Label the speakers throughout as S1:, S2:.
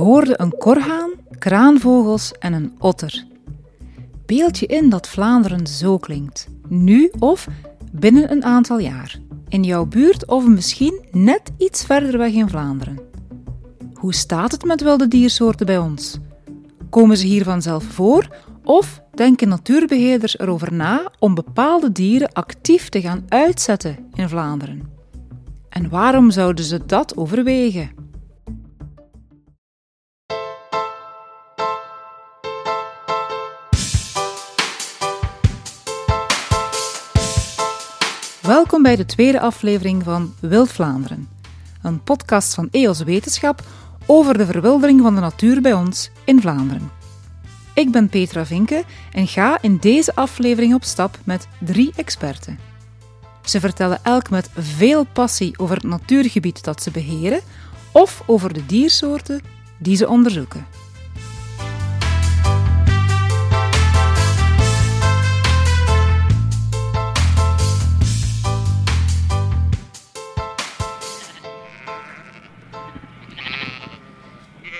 S1: Je hoorde een korhaan, kraanvogels en een otter. Beeld je in dat Vlaanderen zo klinkt, nu of binnen een aantal jaar, in jouw buurt of misschien net iets verder weg in Vlaanderen. Hoe staat het met wilde diersoorten bij ons? Komen ze hier vanzelf voor of denken natuurbeheerders erover na om bepaalde dieren actief te gaan uitzetten in Vlaanderen? En waarom zouden ze dat overwegen? Welkom bij de tweede aflevering van Wild Vlaanderen, een podcast van EOS Wetenschap over de verwildering van de natuur bij ons in Vlaanderen. Ik ben Petra Vinke en ga in deze aflevering op stap met drie experten. Ze vertellen elk met veel passie over het natuurgebied dat ze beheren of over de diersoorten die ze onderzoeken.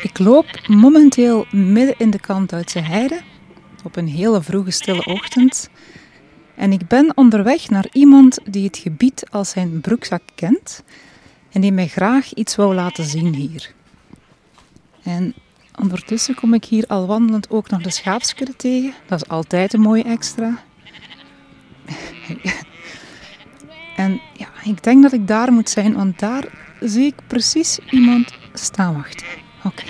S1: Ik loop momenteel midden in de Kantuitse heide op een hele vroege stille ochtend. En ik ben onderweg naar iemand die het gebied als zijn broekzak kent en die mij graag iets wou laten zien hier. En ondertussen kom ik hier al wandelend ook nog de schaapskudde tegen. Dat is altijd een mooie extra. en ja, ik denk dat ik daar moet zijn, want daar zie ik precies iemand staan wachten. Oké.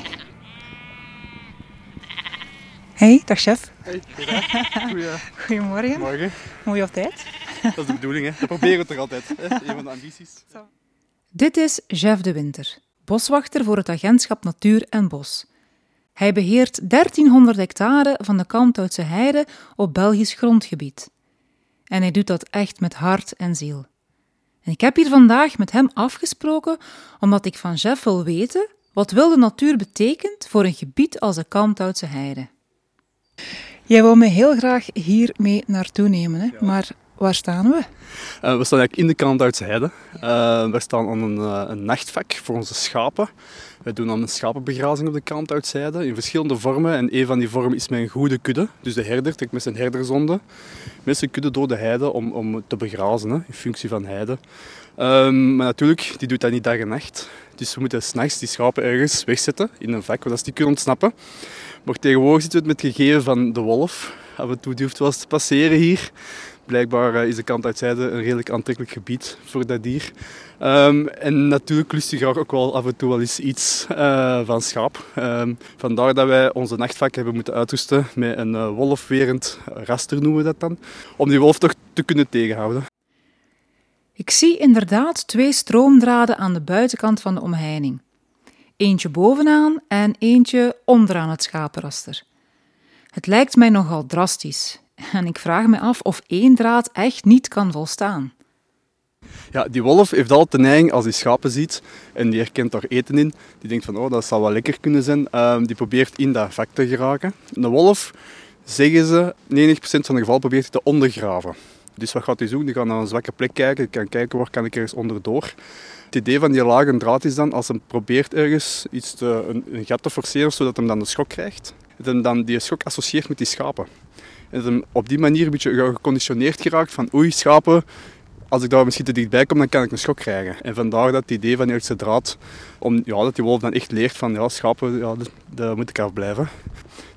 S1: Hey, dag chef.
S2: Hey.
S1: Goedemorgen.
S2: Morgen.
S1: Mooi op tijd.
S2: Dat is de bedoeling, hè. Dat proberen we toch altijd. Hè? Een van de ambities.
S1: Dit is Jeff de Winter, boswachter voor het agentschap Natuur en Bos. Hij beheert 1300 hectare van de Kalmthoutse heide op Belgisch grondgebied. En hij doet dat echt met hart en ziel. En ik heb hier vandaag met hem afgesproken omdat ik van Jeff wil weten wat wilde natuur betekent voor een gebied als de Kalmthoutse heide. Jij wil me heel graag hier mee naartoe nemen, hè? maar waar staan we?
S2: Uh, we staan eigenlijk in de Kalmthoutse heide. Uh, we staan aan een, uh, een, nachtvak voor onze schapen. We doen dan een schapenbegrazing op de Kalmthoutse heide in verschillende vormen. En een van die vormen is mijn goede kudde. Dus de herder trekt met zijn herderzonde met zijn kudde door de heide om, om te begrazen, hè, in functie van heide. Um, maar natuurlijk, die doet dat niet dag en nacht. Dus we moeten s'nachts die schapen ergens wegzetten in een vak waar ze die kunnen ontsnappen. Maar tegenwoordig zitten we met het gegeven van de wolf. Af en toe durft wel eens te passeren hier. Blijkbaar is de kant uitzijde een redelijk aantrekkelijk gebied voor dat dier. Um, en natuurlijk lust je graag ook wel af en toe wel eens iets uh, van schaap. Um, vandaar dat wij onze nachtvak hebben moeten uitrusten met een uh, wolfwerend raster noemen we dat dan. Om die wolf toch te kunnen tegenhouden.
S1: Ik zie inderdaad twee stroomdraden aan de buitenkant van de omheining. Eentje bovenaan en eentje onderaan het schapenraster. Het lijkt mij nogal drastisch en ik vraag me af of één draad echt niet kan volstaan.
S2: Ja, die wolf heeft altijd de neiging als hij schapen ziet en die herkent daar eten in. Die denkt van, oh, dat zal wel lekker kunnen zijn. Um, die probeert in dat vak te geraken. De wolf, zeggen ze, 90% van de geval probeert hij te ondergraven. Dus wat gaat hij zoeken? Die gaat naar een zwakke plek kijken. Kan kijken waar kan ik ergens onderdoor. Het idee van die lage draad is dan, als hij probeert ergens iets te, een, gat te forceren, zodat hij dan de schok krijgt, hij dan die schok associeert met die schapen. En dat op die manier een beetje geconditioneerd geraakt van oei, schapen, als ik daar misschien te dichtbij kom, dan kan ik een schok krijgen. En vandaar dat het idee van eerste draad, om, ja, dat die wolf dan echt leert van ja, schapen, ja, daar moet ik afblijven.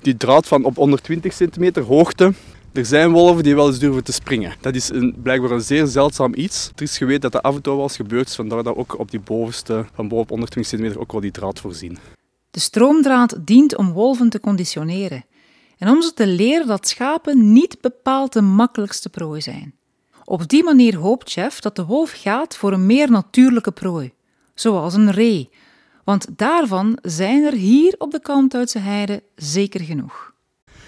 S2: Die draad van op 120 centimeter hoogte, er zijn wolven die wel eens durven te springen. Dat is een, blijkbaar een zeer zeldzaam iets. Er is geweten dat dat af en toe wel eens gebeurt, dat ook op die bovenste, van boven 120 centimeter, ook wel die draad voorzien.
S1: De stroomdraad dient om wolven te conditioneren en om ze te leren dat schapen niet bepaald de makkelijkste prooi zijn. Op die manier hoopt Jeff dat de wolf gaat voor een meer natuurlijke prooi, zoals een ree, want daarvan zijn er hier op de Kalmthoutse heide zeker genoeg.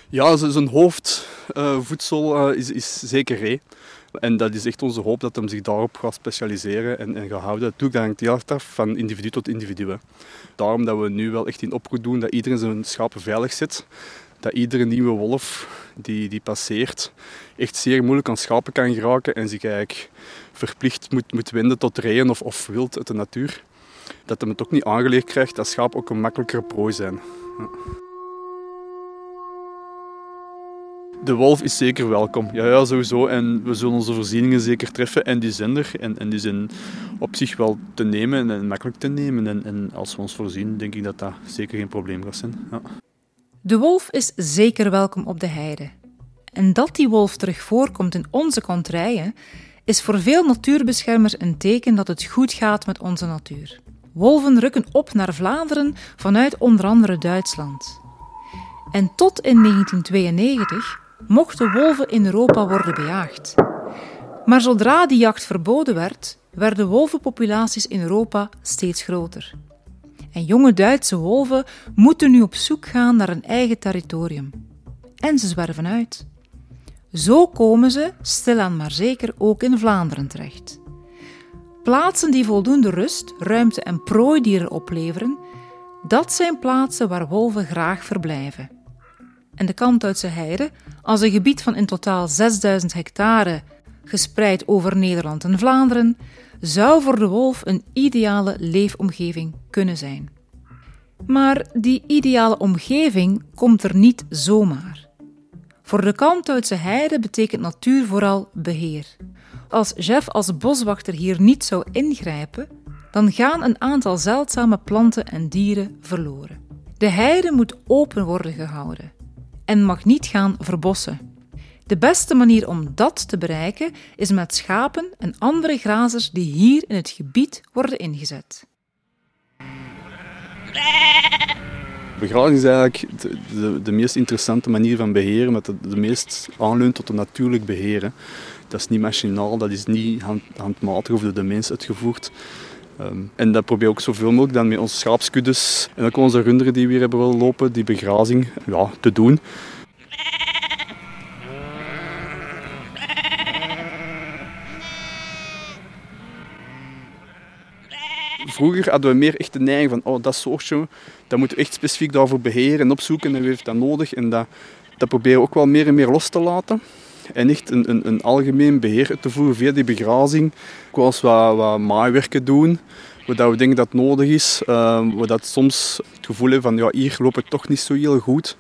S2: Ja, zijn hoofdvoedsel uh, is, is zeker ree. En dat is echt onze hoop dat hem zich daarop gaat specialiseren en, en gaat houden. Dat heel erg af van individu tot individu. Daarom dat we nu wel echt in oproep doen dat iedereen zijn schapen veilig zet. Dat iedere nieuwe wolf die, die passeert echt zeer moeilijk aan schapen kan geraken en zich eigenlijk verplicht moet, moet wenden tot reeën of, of wild uit de natuur. dat hij het ook niet aangeleerd krijgt dat schaap ook een makkelijkere prooi zijn. Ja. De wolf is zeker welkom. Ja, ja, sowieso. En we zullen onze voorzieningen zeker treffen. En die zijn er. En, en die zijn op zich wel te nemen en makkelijk te nemen. En, en als we ons voorzien, denk ik dat dat zeker geen probleem gaat zijn. Ja.
S1: De wolf is zeker welkom op de heide. En dat die wolf terug voorkomt in onze kontrijen, is voor veel natuurbeschermers een teken dat het goed gaat met onze natuur. Wolven rukken op naar Vlaanderen vanuit onder andere Duitsland. En tot in 1992 mochten wolven in Europa worden bejaagd. Maar zodra die jacht verboden werd, werden wolvenpopulaties in Europa steeds groter. En jonge Duitse wolven moeten nu op zoek gaan naar een eigen territorium. En ze zwerven uit. Zo komen ze, stilaan maar zeker, ook in Vlaanderen terecht. Plaatsen die voldoende rust, ruimte en prooidieren opleveren, dat zijn plaatsen waar wolven graag verblijven. En de Kantduitse heide, als een gebied van in totaal 6000 hectare, gespreid over Nederland en Vlaanderen, zou voor de wolf een ideale leefomgeving kunnen zijn. Maar die ideale omgeving komt er niet zomaar. Voor de Kalmthoutse heide betekent natuur vooral beheer. Als Jeff als boswachter hier niet zou ingrijpen, dan gaan een aantal zeldzame planten en dieren verloren. De heide moet open worden gehouden en mag niet gaan verbossen. De beste manier om dat te bereiken is met schapen en andere grazers die hier in het gebied worden ingezet.
S2: Begrazing is eigenlijk de, meest interessante manier van beheren, met de, meest aanleunt tot een natuurlijk beheren. Dat is niet machinaal, dat is niet hand, handmatig of door de mens uitgevoerd. Um, en dat probeer ik zoveel mogelijk dan met onze schaapskuddes en ook onze runderen die we hier hebben willen lopen, die begrazing ja, te doen. Vroeger hadden we meer echt de neiging van oh, dat soortje, dat moeten we echt specifiek daarvoor beheren en opzoeken en wie heeft dat nodig. En dat, dat proberen we ook wel meer en meer los te laten. En echt een, een, een algemeen beheer te voeren via die begrazing. Ook als we wat maaiwerken doen, waar we denken dat nodig is. Uh, dat soms het gevoel hebben van ja, hier loopt het toch niet zo heel goed.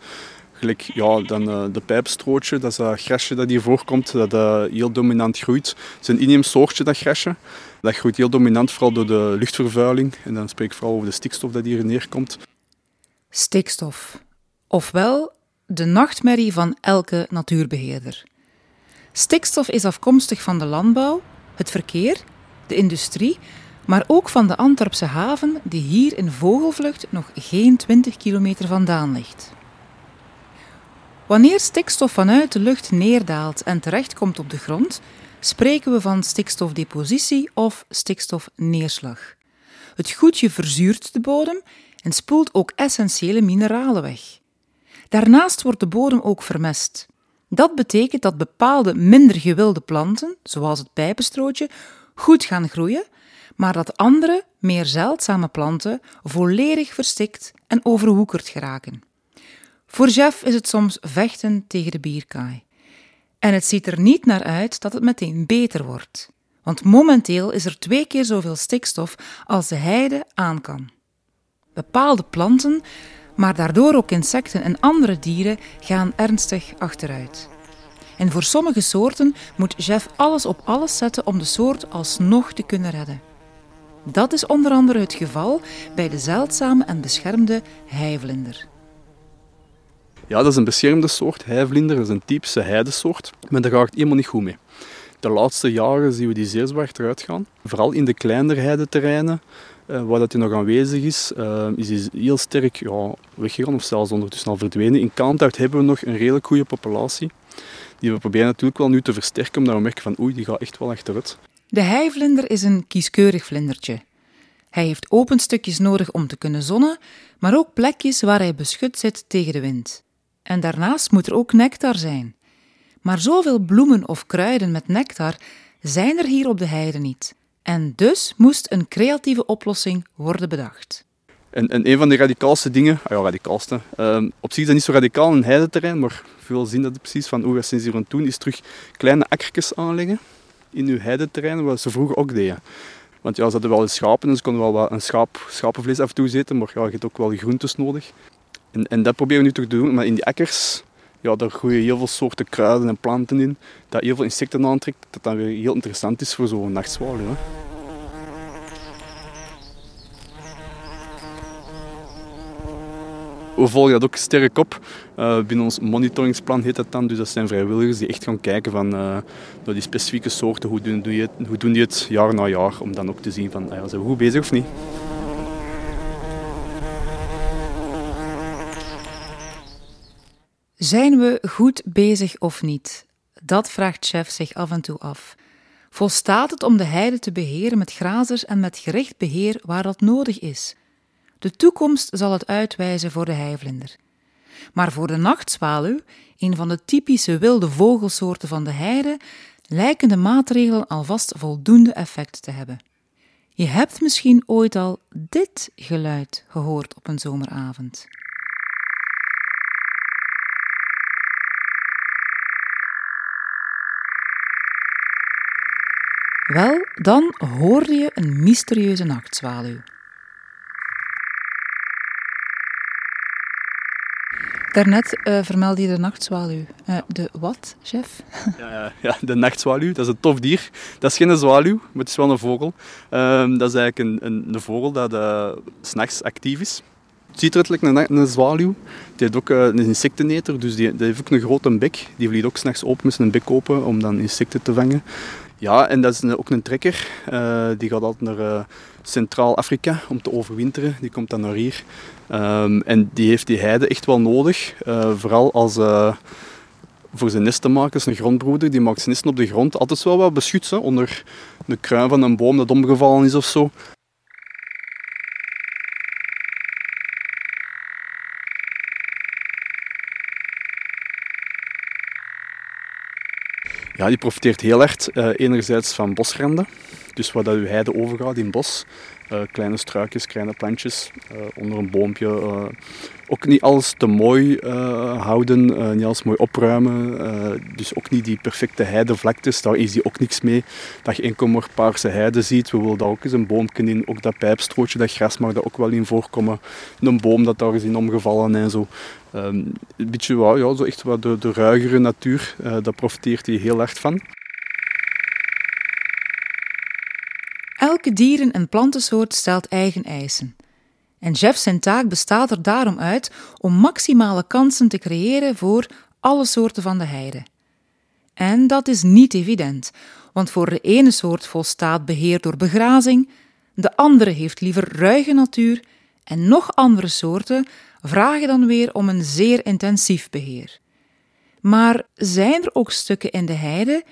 S2: Gelijk ja, dan, uh, de pijpstrootje, dat is dat grasje dat hier voorkomt, dat uh, heel dominant groeit. Het is een inheems soortje, dat grasje. Dat groeit heel dominant, vooral door de luchtvervuiling. En dan spreek ik vooral over de stikstof dat hier neerkomt.
S1: Stikstof. Ofwel de nachtmerrie van elke natuurbeheerder. Stikstof is afkomstig van de landbouw, het verkeer, de industrie, maar ook van de Antwerpse haven, die hier in vogelvlucht nog geen 20 kilometer vandaan ligt. Wanneer stikstof vanuit de lucht neerdaalt en terechtkomt op de grond, spreken we van stikstofdepositie of stikstofneerslag. Het goedje verzuurt de bodem en spoelt ook essentiële mineralen weg. Daarnaast wordt de bodem ook vermest. Dat betekent dat bepaalde minder gewilde planten, zoals het pijpenstrootje, goed gaan groeien, maar dat andere, meer zeldzame planten volledig verstikt en overwoekerd geraken. Voor Jeff is het soms vechten tegen de bierkaai. En het ziet er niet naar uit dat het meteen beter wordt. Want momenteel is er twee keer zoveel stikstof als de heide aan kan. Bepaalde planten, maar daardoor ook insecten en andere dieren, gaan ernstig achteruit. En voor sommige soorten moet Jeff alles op alles zetten om de soort alsnog te kunnen redden. Dat is onder andere het geval bij de zeldzame en beschermde heivlinder.
S2: Ja, dat is een beschermde soort, heivlinder. Dat is een typische heidesoort. Maar daar gaat het helemaal niet goed mee. De laatste jaren zien we die zeer zwart eruit gaan. Vooral in de kleinere heideterreinen, waar dat die nog aanwezig is, uh, is die heel sterk ja, weggegaan of zelfs ondertussen al verdwenen. In Kaantuigt hebben we nog een redelijk goede populatie. Die we proberen natuurlijk wel nu te versterken, omdat we merken van oei, die gaat echt wel achteruit.
S1: De heivlinder is een kieskeurig vlindertje. Hij heeft open stukjes nodig om te kunnen zonnen, maar ook plekjes waar hij beschut zit tegen de wind. En daarnaast moet er ook nectar zijn. Maar zoveel bloemen of kruiden met nectar zijn er hier op de heide niet. En dus moest een creatieve oplossing worden bedacht.
S2: En, en een van de radicaalste dingen, ah ja, radicaalste, uh, op zich is dat niet zo radicaal een heideterrein, maar veel zien dat precies van hoe we sinds hier aan doen, is terug kleine akkertjes aanleggen in uw heideterrein, wat ze vroeger ook deden. Want ja, ze hadden wel eens schapen, dus ze konden wel wat een schaap, schapenvlees af en toe eten, maar ja, je hebt ook wel groentes nodig. En, en dat proberen we nu toch te doen, maar in die akkers, ja, daar groeien heel veel soorten kruiden en planten in, dat heel veel insecten aantrekt, dat dan weer heel interessant is voor zo'n nachtzwaluw. we volgen dat ook sterk op. Uh, binnen ons monitoringsplan heet dat dan. Dus dat zijn vrijwilligers die echt gaan kijken van uh, naar die specifieke soorten. Hoe doen, die het, hoe doen die het jaar na jaar? Om dan ook te zien van, ja, zijn we goed bezig of niet?
S1: Zijn we goed bezig of niet? Dat vraagt chef zich af en toe af. Volstaat het om de heide te beheren met grazers en met gericht beheer waar dat nodig is? De toekomst zal het uitwijzen voor de heivlinder. Maar voor de nachtzwaluw, een van de typische wilde vogelsoorten van de heide, lijken de maatregelen alvast voldoende effect te hebben. Je hebt misschien ooit al dit geluid gehoord op een zomeravond. Wel, dan hoorde je een mysterieuze nachtzwaluw. Daarnet uh, vermeldde je de nachtzwaluw. Uh, de wat, chef?
S2: Ja, ja, de nachtzwaluw, dat is een tof dier. Dat is geen zwaluw, maar het is wel een vogel. Um, dat is eigenlijk een, een, een vogel dat uh, s'nachts actief is. Het ziet eruit like een, een zwaluw. Die heeft ook een insecteneter, dus die, die heeft ook een grote bek. Die vliegt ook s'nachts open met zijn bek open om dan insecten te vangen. Ja, en dat is ook een trekker. Uh, die gaat altijd naar uh, Centraal-Afrika om te overwinteren. Die komt dan naar hier. Um, en die heeft die heide echt wel nodig. Uh, vooral als voor zijn nest te maken. is een grondbroeder. Die maakt zijn nesten op de grond. Altijd wel wat beschut, onder de kruin van een boom dat omgevallen is of zo. Ja, die profiteert heel erg uh, enerzijds van bosranden, dus waar dat uw heide overgaat in bos. Uh, kleine struikjes, kleine plantjes uh, onder een boompje. ook niet alles te mooi houden, niet alles mooi opruimen. dus ook niet die perfecte heidevlaktes, daar is die ook niks mee. Dat je enkel maar paarse heide ziet. We willen daar ook eens een boompje in, ook dat pijpstrootje, dat gras mag daar ook wel in voorkomen. Een boom dat daar is in omgevallen en zo. Um, een beetje ja, zo echt wat de, ruigere natuur, daar profiteert hij heel erg van.
S1: Elke dieren- en plantensoort stelt eigen eisen. En Jeff zijn taak bestaat er daarom uit om maximale kansen te creëren voor alle soorten van de heide. En dat is niet evident, want voor de ene soort volstaat beheer door begrazing, de andere heeft liever ruige natuur en nog andere soorten vragen dan weer om een zeer intensief beheer. Maar zijn er ook stukken in de heide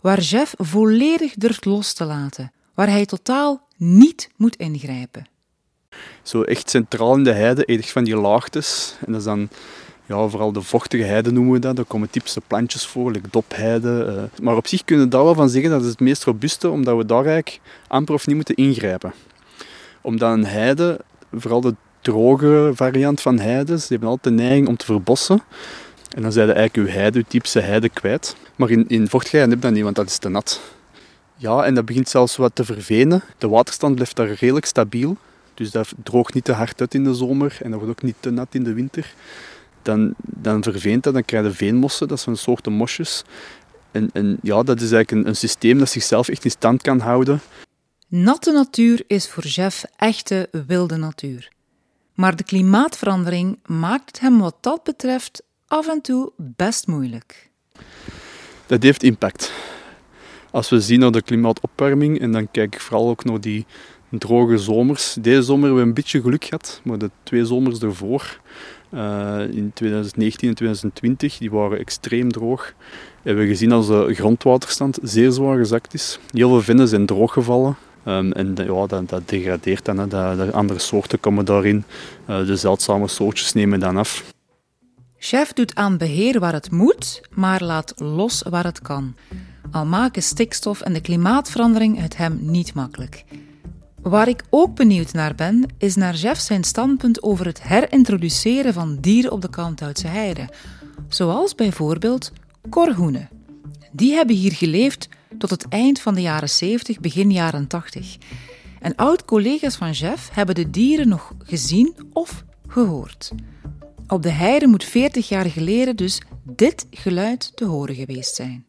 S1: waar Jeff volledig durft los te laten, waar hij totaal niet moet ingrijpen?
S2: Zo echt centraal in de heide, echt van die laagtes. En dat is dan ja, vooral de vochtige heide noemen we dat. Daar komen typische plantjes voor, like dopheide. Uh. Maar op zich kunnen we daar wel van zeggen dat is het meest robuuste, omdat we daar eigenlijk amper of niet moeten ingrijpen. Omdat een heide, vooral de droge variant van heide. Ze hebben altijd de neiging om te verbossen. En dan zijn eigenlijk je heide, je typische heide kwijt. Maar in, in vochtigheid heb je dat niet, want dat is te nat. Ja, en dat begint zelfs wat te vervenen. De waterstand blijft daar redelijk stabiel. Dus dat droogt niet te hard uit in de zomer en dat wordt ook niet te nat in de winter. Dan, dan verveent dat, dan krijg je veenmossen, dat zijn soorten mosjes. En, en ja, dat is eigenlijk een, een systeem dat zichzelf echt in stand kan houden.
S1: Natte natuur is voor Jeff echte wilde natuur. Maar de klimaatverandering maakt het hem wat dat betreft af en toe best moeilijk.
S2: Dat heeft impact. Als we zien naar de klimaatopwarming, en dan kijk ik vooral ook naar die droge zomers. Deze zomer hebben we een beetje geluk gehad, maar de twee zomers ervoor, uh, in 2019 en 2020, die waren extreem droog. Hebben gezien als de grondwaterstand zeer zwaar gezakt is. Heel veel vinnen zijn drooggevallen. Um, en ja, dat, dat, degradeert dan. Hè. De, andere soorten komen daarin. Uh, de zeldzame soortjes nemen dan af.
S1: Chef doet aan beheer waar het moet, maar laat los waar het kan. Al maken stikstof en de klimaatverandering het hem niet makkelijk. Waar ik ook benieuwd naar ben, is naar Jeff zijn standpunt over het herintroduceren van dieren op de Kalmthoutse heide. Zoals bijvoorbeeld korhoenen. Die hebben hier geleefd tot het eind van de jaren 70, begin jaren 80. En oud-collega's van Jeff hebben de dieren nog gezien of gehoord. Op de heide moet 40 jaar geleden dus dit geluid te horen geweest zijn.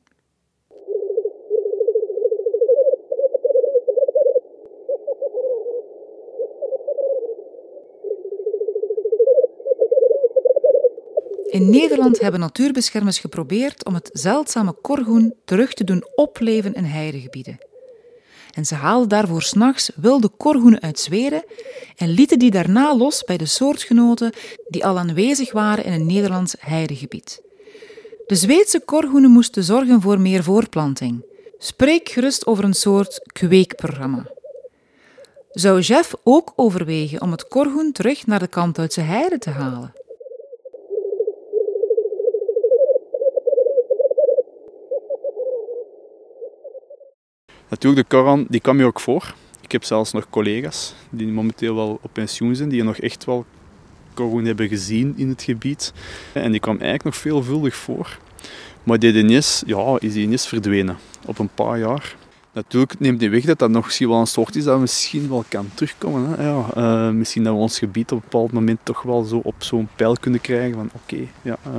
S1: In Nederland hebben natuurbeschermers geprobeerd om het zeldzame korgoen terug te doen opleven in heidegebieden. En ze haalden daarvoor s'nachts wilde korgoenen uit Zweden en lieten die daarna los bij de soortgenoten die al aanwezig waren in een Nederlands heidegebied. De Zweedse korgoenen moesten zorgen voor meer voorplanting. Spreek gerust over een soort kweekprogramma. Zou Jeff ook overwegen om het korgoen terug naar de Kantduitse heide te halen?
S2: Natuurlijk, de Koran die kwam je ook voor. Ik heb zelfs nog collega's die momenteel wel op pensioen zijn, die nog echt wel Koran hebben gezien in het gebied. En die kwam eigenlijk nog veelvuldig voor. Maar die ineens, ja, is die ineens verdwenen op een paar jaar. Natuurlijk neemt niet weg dat dat nog misschien wel een soort is dat misschien wel kan terugkomen. Hè. Ja, uh, misschien dat we ons gebied op een bepaald moment toch wel zo op zo'n pijl kunnen krijgen van oké. ja, uh.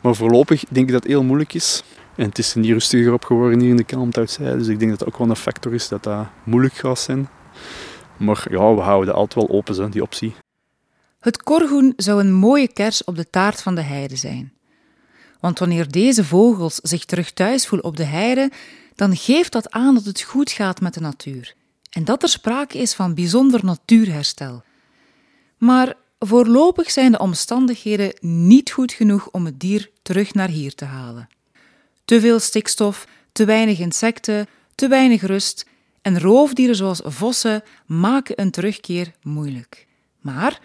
S2: Maar voorlopig denk ik dat het heel moeilijk is. En het is er niet rustiger op geworden hier in de Kalmthuiszijde. Dus ik denk dat dat ook wel een factor is dat dat moeilijk gaat zijn. Maar ja, we houden altijd wel open, die optie.
S1: Het korgoen zou een mooie kers op de taart van de heide zijn. Want wanneer deze vogels zich terug thuis voelen op de heide, dan geeft dat aan dat het goed gaat met de natuur. En dat er sprake is van bijzonder natuurherstel. Maar voorlopig zijn de omstandigheden niet goed genoeg om het dier terug naar hier te halen. Te veel stikstof, te weinig insecten, te weinig rust en roofdieren zoals vossen maken een terugkeer moeilijk. Maar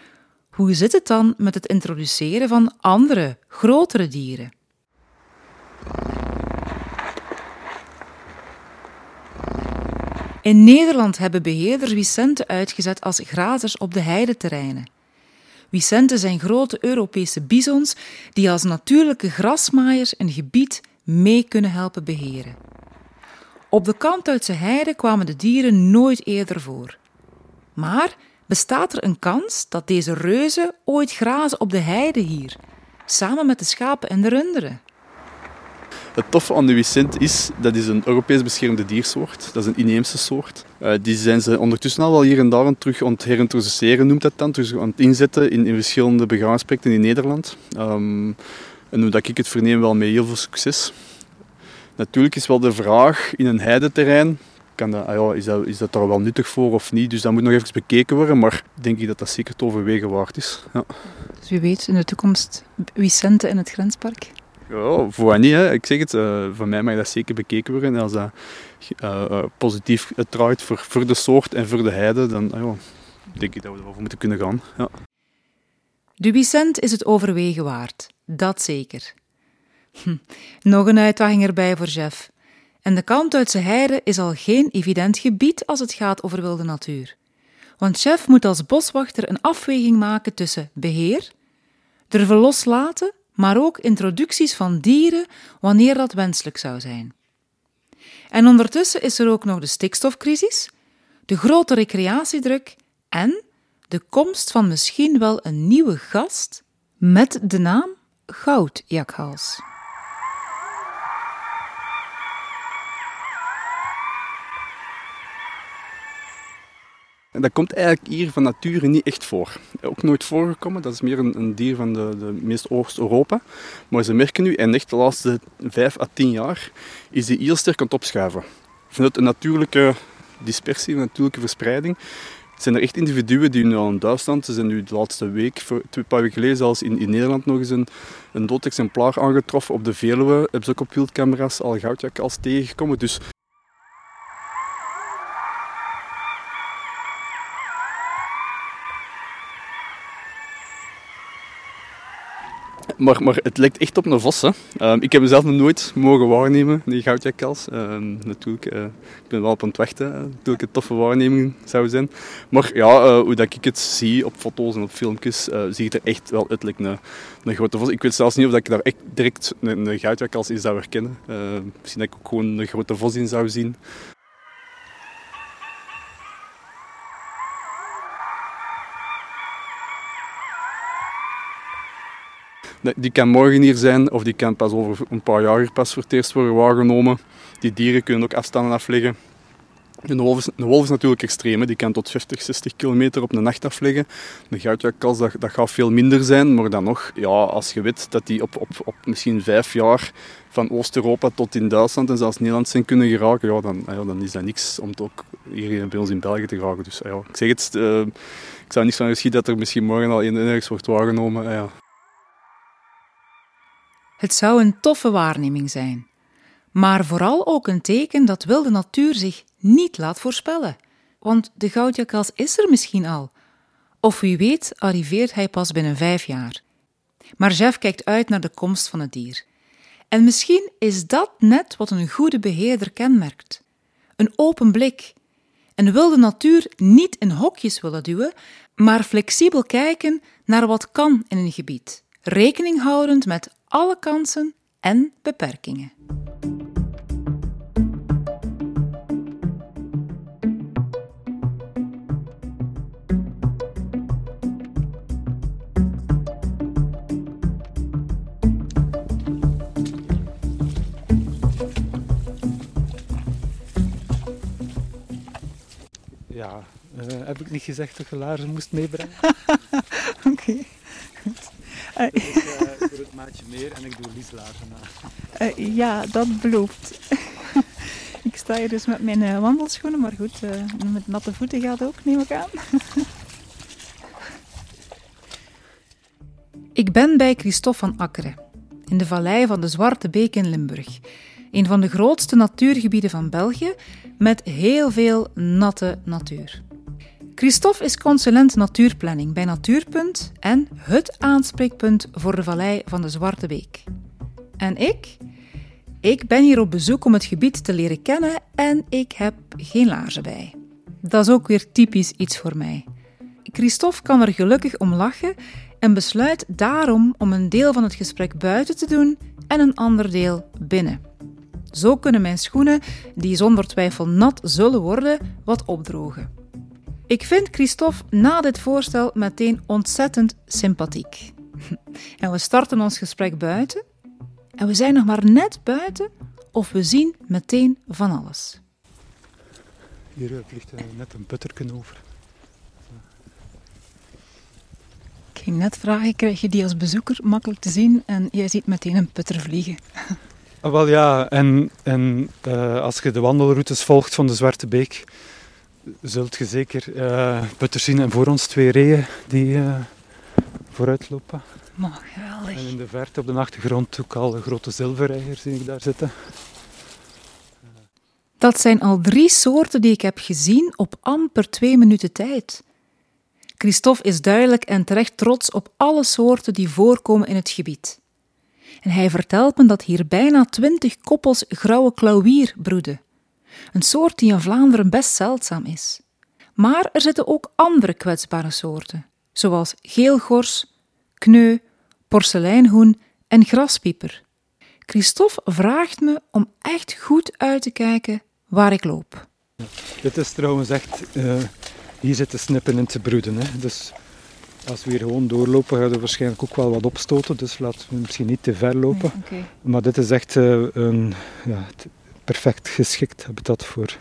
S1: hoe zit het dan met het introduceren van andere, grotere dieren? In Nederland hebben beheerders Vicente uitgezet als grazers op de heideterreinen. Vicente zijn grote Europese bisons die als natuurlijke grasmaaiers een gebied mee kunnen helpen beheren. Op de Kantduitse heide kwamen de dieren nooit eerder voor. Maar bestaat er een kans dat deze reuzen ooit grazen op de heide hier, samen met de schapen en de runderen?
S2: Het toffe aan de Vicent is, dat is een Europees beschermde diersoort. Dat is een inheemse soort. Uh, die zijn ze ondertussen al wel hier en daar aan terug aan het herintroduceren, noemt dat dan. Terug aan het inzetten in, in verschillende begraafsprojecten in Nederland. Um, en hoe dat ik het verneem, wel met heel veel succes. Natuurlijk is wel de vraag in een heideterrein, kan dat, ah ja, is, dat, is dat daar wel nuttig voor of niet? Dus dat moet nog even bekeken worden, maar denk ik dat dat zeker te overwegen waard is. Ja.
S1: Dus wie weet in de toekomst Vicente in het grenspark?
S2: Ja, voor niet. Hè. Ik zeg het, uh, voor mij mag dat zeker bekeken worden. En als dat uh, uh, positief draait voor, voor de soort en voor de heide, dan ja, denk ik dat we erover moeten kunnen gaan. Ja.
S1: De Vicent is het overwegen waard, dat zeker. Hm. Nog een uitdaging erbij voor Jeff. En de Kalmthuitse heide is al geen evident gebied als het gaat over wilde natuur. Want Chef moet als boswachter een afweging maken tussen beheer, durven loslaten, maar ook introducties van dieren wanneer dat wenselijk zou zijn. En ondertussen is er ook nog de stikstofcrisis, de grote recreatiedruk en de komst van misschien wel een nieuwe gast met de naam Goudjakhals.
S2: Dat komt eigenlijk hier van nature niet echt voor. Ook nooit voorgekomen. Dat is meer een, een dier van de, de meest Oost-Europa. Maar ze merken nu, en echt de laatste 5 à 10 jaar, is die heel sterk aan het opschuiven. Vanuit een natuurlijke dispersie, een natuurlijke verspreiding, zijn er echt individuen die nu al in Duitsland, ze zijn nu de laatste week, twee paar weken geleden zelfs in, in Nederland nog eens een, een dood exemplaar aangetroffen op de Veluwe. Hebben ze ook op wildcamera's al goudjakkals tegengekomen. Dus maar, maar het lijkt echt op een vos. Hè. Um, ik heb mezelf nog nooit mogen waarnemen, die goudjakkals. Um, natuurlijk, uh, ik ben wel op het wachten. Natuurlijk een toffe waarneming zou zijn. Maar ja, uh, hoe dat ik het zie op foto's en op filmpjes, ziet het er echt wel uit like een, een grote vos. Ik weet zelfs niet of ik daar echt direct een, een goudjakkals in zou herkennen. misschien dat ik ook gewoon een grote vos in zou zien. Die kan morgen hier zijn of die kan pas over een paar jaar pas voor het eerst worden waargenomen. Die dieren kunnen ook afstanden afleggen. Een wolf, is, een wolf is natuurlijk extreem, die kan tot 50, 60 kilometer op een nacht afleggen. De goudjakkals, dat, dat gaat veel minder zijn, maar dan nog, ja, als je weet dat die op, op, op misschien vijf jaar van Oost-Europa tot in Duitsland en zelfs Nederland zijn kunnen geraken, ja, dan, ja, dan is dat niks om het ook hier bij ons in België te geraken. Dus ja, ik zeg het, uh, ik zou niet van geschieden dat er misschien morgen al ergens wordt waargenomen. Ja.
S1: Het zou een toffe waarneming zijn, maar vooral ook een teken dat wilde natuur zich niet laat voorspellen. Want de goudjakkals is er misschien al. Of wie weet arriveert hij pas binnen vijf jaar. Maar Jeff kijkt uit naar de komst van het dier. En misschien is dat net wat een goede beheerder kenmerkt. Een open blik. Een wilde natuur niet in hokjes willen duwen, maar flexibel kijken naar wat kan in een gebied, rekening houdend met alle kansen en beperkingen.
S3: Ja, uh, heb ik niet gezegd dat je laarzen moest meebrengen?
S4: Oké, okay.
S3: Uh, en ik doe Lies laarzen na.
S4: Uh, ja, dat belooft. ik sta hier dus met mijn wandelschoenen, maar goed, met natte voeten gaat ook, neem ik aan.
S1: ik ben bij Christophe van Akkeren, in de vallei van de Zwarte Beek in Limburg. Een van de grootste natuurgebieden van België met heel veel natte natuur. Christophe is consulent natuurplanning bij Natuurpunt en het aanspreekpunt voor de vallei van de Zwarte Beek. En ik? Ik ben hier op bezoek om het gebied te leren kennen en ik heb geen laarzen bij. Dat is ook weer typisch iets voor mij. Christophe kan er gelukkig om lachen en besluit daarom om een deel van het gesprek buiten te doen en een ander deel binnen. Zo kunnen mijn schoenen, die zonder twijfel nat zullen worden, wat opdrogen. Ik vind Christophe na dit voorstel meteen ontzettend sympathiek. En we starten ons gesprek buiten. En we zijn nog maar net buiten of we zien meteen van alles.
S3: Hier vliegt net een putterken over.
S4: Ik ging net vragen, krijg je die als bezoeker makkelijk te zien en jij ziet meteen een putter vliegen.
S3: Ah, wel ja, en, en uh, als je de wandelroutes volgt van de Zwarte Beek, zult je zeker uh, putters zien. En voor ons twee reeën die uh, vooruit lopen.
S4: Maar geweldig.
S3: En in de verte op de achtergrond ook al een grote zilverreiger zie ik daar zitten.
S1: Dat zijn al drie soorten die ik heb gezien op amper twee minuten tijd. Christophe is duidelijk en terecht trots op alle soorten die voorkomen in het gebied. En hij vertelt me dat hier bijna twintig koppels grauwe klauwier broeden. Een soort die in Vlaanderen best zeldzaam is. Maar er zitten ook andere kwetsbare soorten, zoals geelgors, kneu, porseleinhoen en graspieper. Christophe vraagt me om echt goed uit te kijken waar ik loop.
S3: Dit is trouwens echt, uh, hier zitten snippen in te broeden. Hè. Dus als we hier gewoon doorlopen, gaan we waarschijnlijk ook wel wat opstoten. Dus laten we misschien niet te ver lopen.
S4: Nee, okay.
S3: Maar dit is echt uh, een ja, perfect geschikt habitat voor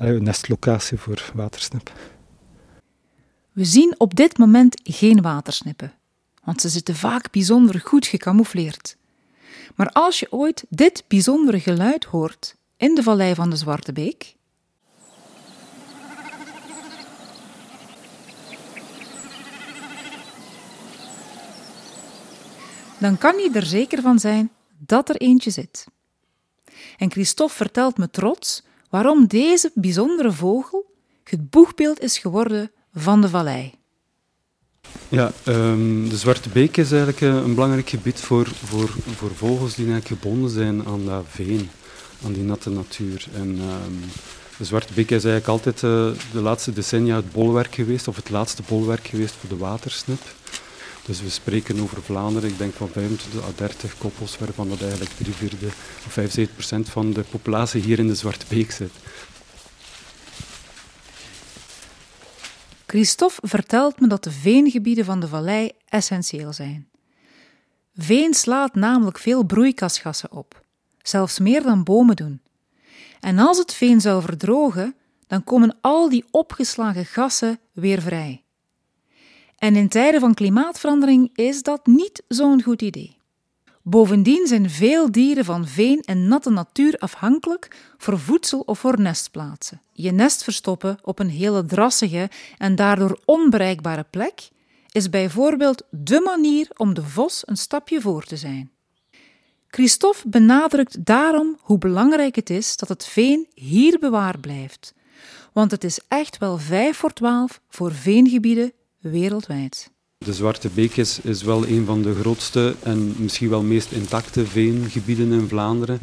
S3: uh, een nestlocatie voor watersnip.
S1: We zien op dit moment geen watersnippen, want ze zitten vaak bijzonder goed gecamoufleerd. Maar als je ooit dit bijzondere geluid hoort in de vallei van de Zwarte Beek, dan kan je er zeker van zijn dat er eentje zit. En Christophe vertelt me trots waarom deze bijzondere vogel het boegbeeld is geworden van de vallei.
S3: Ja, um, de Zwarte Beek is eigenlijk eh, een belangrijk gebied voor, voor, voor vogels die eigenlijk gebonden zijn aan dat veen, aan die natte natuur. En, um, de Zwarte Beek is eigenlijk altijd uh, de laatste decennia het bolwerk geweest, of het laatste bolwerk geweest voor de watersnip. Dus we spreken over Vlaanderen, ik denk van 25 à 30 koppels, waarvan dat eigenlijk 3 vierde of 75 procent van de populatie hier in de Zwarte Beek zit.
S1: Christophe vertelt me dat de veengebieden van de vallei essentieel zijn. Veen slaat namelijk veel broeikasgassen op, zelfs meer dan bomen doen. En als het veen zou verdrogen, dan komen al die opgeslagen gassen weer vrij. En in tijden van klimaatverandering is dat niet zo'n goed idee. Bovendien zijn veel dieren van veen en natte natuur afhankelijk voor voedsel of voor nestplaatsen. Je nest verstoppen op een hele drassige en daardoor onbereikbare plek is bijvoorbeeld de manier om de vos een stapje voor te zijn. Christophe benadrukt daarom hoe belangrijk het is dat het veen hier bewaard blijft, want het is echt wel vijf voor twaalf voor veengebieden wereldwijd.
S5: De Zwarte Beek is, wel een van de grootste en misschien wel meest intacte veengebieden in Vlaanderen.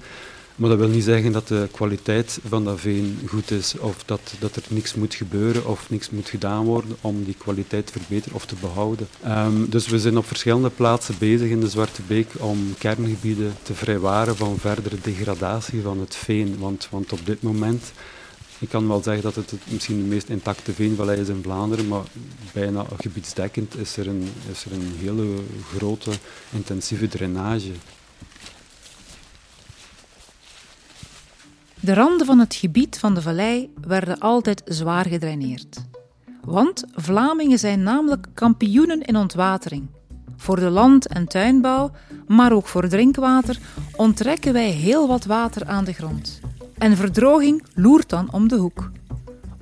S5: Maar dat wil niet zeggen dat de kwaliteit van dat veen goed is of dat, dat er niks moet gebeuren of niks moet gedaan worden om die kwaliteit te verbeteren of te behouden. Um, dus we zijn op verschillende plaatsen bezig in de Zwarte Beek om kerngebieden te vrijwaren van verdere degradatie van het veen. Want, want op dit moment ik kan wel zeggen dat het, misschien de meest intacte veenvallei is in Vlaanderen, maar bijna gebiedsdekkend is er een, is er een hele grote, intensieve drainage.
S1: De randen van het gebied van de vallei werden altijd zwaar gedraineerd. Want Vlamingen zijn namelijk kampioenen in ontwatering. Voor de land- en tuinbouw, maar ook voor drinkwater, onttrekken wij heel wat water aan de grond. En verdroging loert dan om de hoek.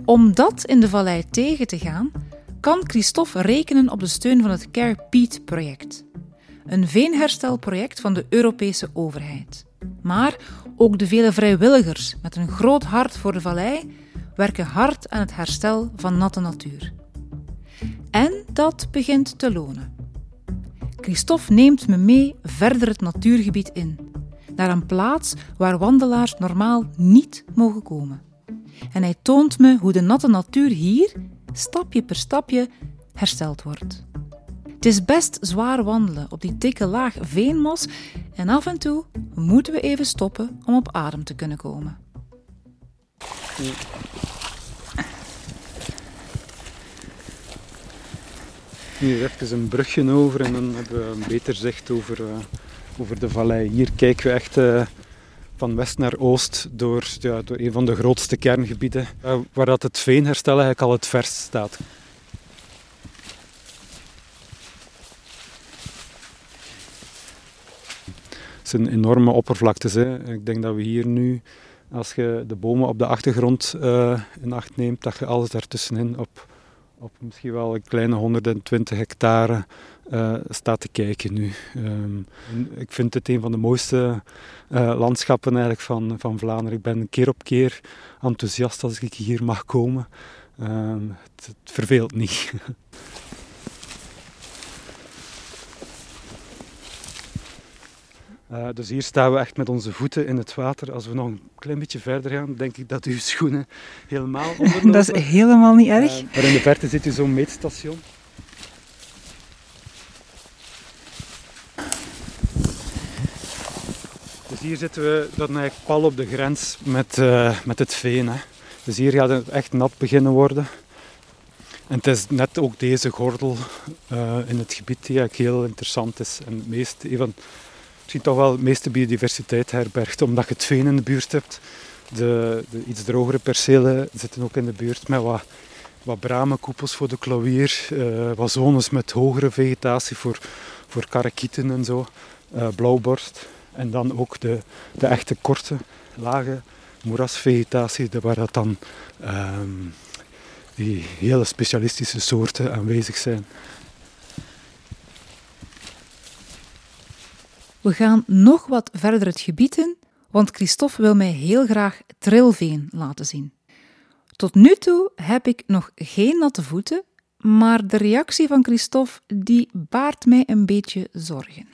S1: Om dat in de vallei tegen te gaan, kan Christophe rekenen op de steun van het Care Peat project. Een veenherstelproject van de Europese overheid. Maar ook de vele vrijwilligers met een groot hart voor de vallei werken hard aan het herstel van natte natuur. En dat begint te lonen. Christophe neemt me mee verder het natuurgebied in naar een plaats waar wandelaars normaal niet mogen komen. En hij toont me hoe de natte natuur hier, stapje per stapje, hersteld wordt. Het is best zwaar wandelen op die dikke laag veenmos en af en toe moeten we even stoppen om op adem te kunnen komen.
S5: Nu even een brugje over en dan hebben we een beter zicht over uh, over de vallei. Hier kijken we echt uh, van west naar oost door, ja, door een van de grootste kerngebieden, uh, waar dat het veenherstel eigenlijk al het verst staat. Het zijn enorme oppervlaktes. Hè. Ik denk dat we hier nu, als je de bomen op de achtergrond uh, in acht neemt, dat je alles daartussenin op, op misschien wel een kleine 120 hectare uh, staat te kijken nu. Um, ik vind het een van de mooiste uh, landschappen eigenlijk van, van Vlaanderen. Ik ben keer op keer enthousiast als ik hier mag komen. Um, het, het verveelt niet. Uh, dus hier staan we echt met onze voeten in het water. Als we nog een klein beetje verder gaan, denk ik dat uw schoenen helemaal onderlopen.
S6: Dat is helemaal niet erg. Uh,
S5: maar in de verte zit u zo'n meetstation. Dus hier zitten we dan eigenlijk pal op de grens met, uh, met het veen. Hè. Dus hier gaat het echt nat beginnen worden. En het is net ook deze gordel uh, in het gebied die eigenlijk heel interessant is. En het meest, een van, misschien toch wel de meeste biodiversiteit herbergt, omdat je het veen in de buurt hebt. De, de iets drogere percelen zitten ook in de buurt met wat, wat bramenkoepels voor de klauwier, uh, wat zones met hogere vegetatie voor, voor karakieten en zo, blauwborst. En dan ook de, de echte korte, lage moerasvegetatie, waar dat dan um, die hele specialistische soorten aanwezig zijn.
S1: We gaan nog wat verder het gebied in, want Christophe wil mij heel graag trilveen laten zien. Tot nu toe heb ik nog geen natte voeten, maar de reactie van Christophe die baart mij een beetje zorgen.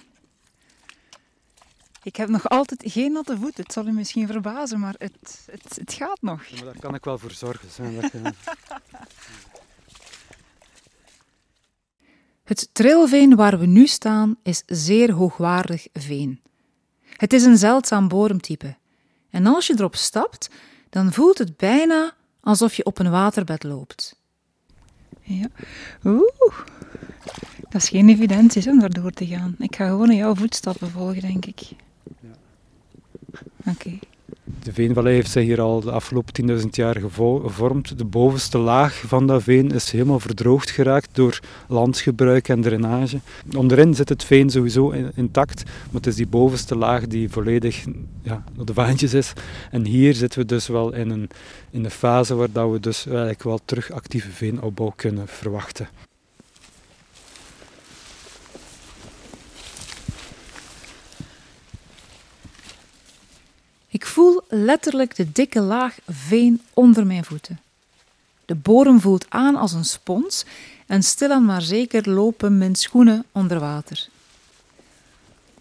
S6: Ik heb nog altijd geen natte voeten. Het zal u misschien verbazen, maar het, het, het gaat nog.
S5: Ja, maar daar kan ik wel voor zorgen. Dat je...
S1: Het trilveen waar we nu staan is zeer hoogwaardig veen. Het is een zeldzaam bodemtype. En als je erop stapt, dan voelt het bijna alsof je op een waterbed loopt.
S6: Ja. Oeh.
S4: Dat is geen evidentie om daar door te gaan. Ik ga gewoon in jouw voetstappen volgen, denk ik.
S3: De veenvallei heeft zich hier al de afgelopen 10.000 jaar gevormd. De bovenste laag van dat veen is helemaal verdroogd geraakt door landsgebruik en drainage. Onderin zit het veen sowieso intact, maar het is die bovenste laag die volledig ja, op de vaantjes is. En hier zitten we dus wel in een, in een fase waar dat we dus eigenlijk wel terug actieve veenopbouw kunnen verwachten.
S1: Ik voel letterlijk de dikke laag veen onder mijn voeten. De bodem voelt aan als een spons en stilaan maar zeker lopen mijn schoenen onder water.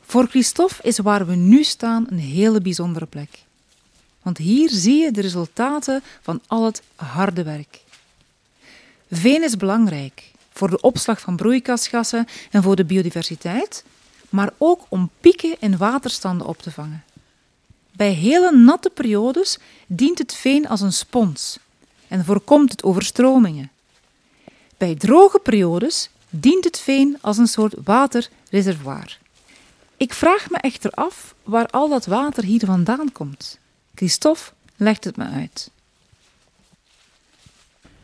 S1: Voor Christophe is waar we nu staan een hele bijzondere plek. Want hier zie je de resultaten van al het harde werk. Veen is belangrijk voor de opslag van broeikasgassen en voor de biodiversiteit, maar ook om pieken in waterstanden op te vangen. Bij hele natte periodes dient het veen als een spons en voorkomt het overstromingen. Bij droge periodes dient het veen als een soort waterreservoir. Ik vraag me echter af waar al dat water hier vandaan komt. Christophe legt het me uit.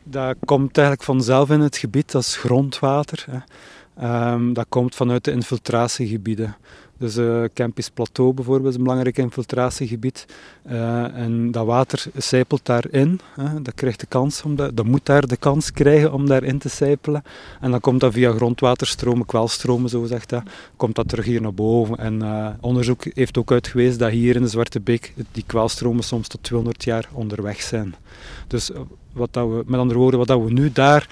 S3: Dat komt eigenlijk vanzelf in het gebied, is grondwater. Um, dat komt vanuit de infiltratiegebieden. Dus uh, Campus Plateau bijvoorbeeld is een belangrijk infiltratiegebied. Uh, en dat water sijpelt daarin. Hè. Dat krijgt de kans om dat, moet daar de kans krijgen om daarin te sijpelen. En dan komt dat via grondwaterstromen, kwelstromen zo zegt dat, komt dat terug hier naar boven. En uh, onderzoek heeft ook uitgewezen dat hier in de Zwarte Beek die kwelstromen soms tot 200 jaar onderweg zijn. Dus wat dat we, met andere woorden, wat dat we nu daar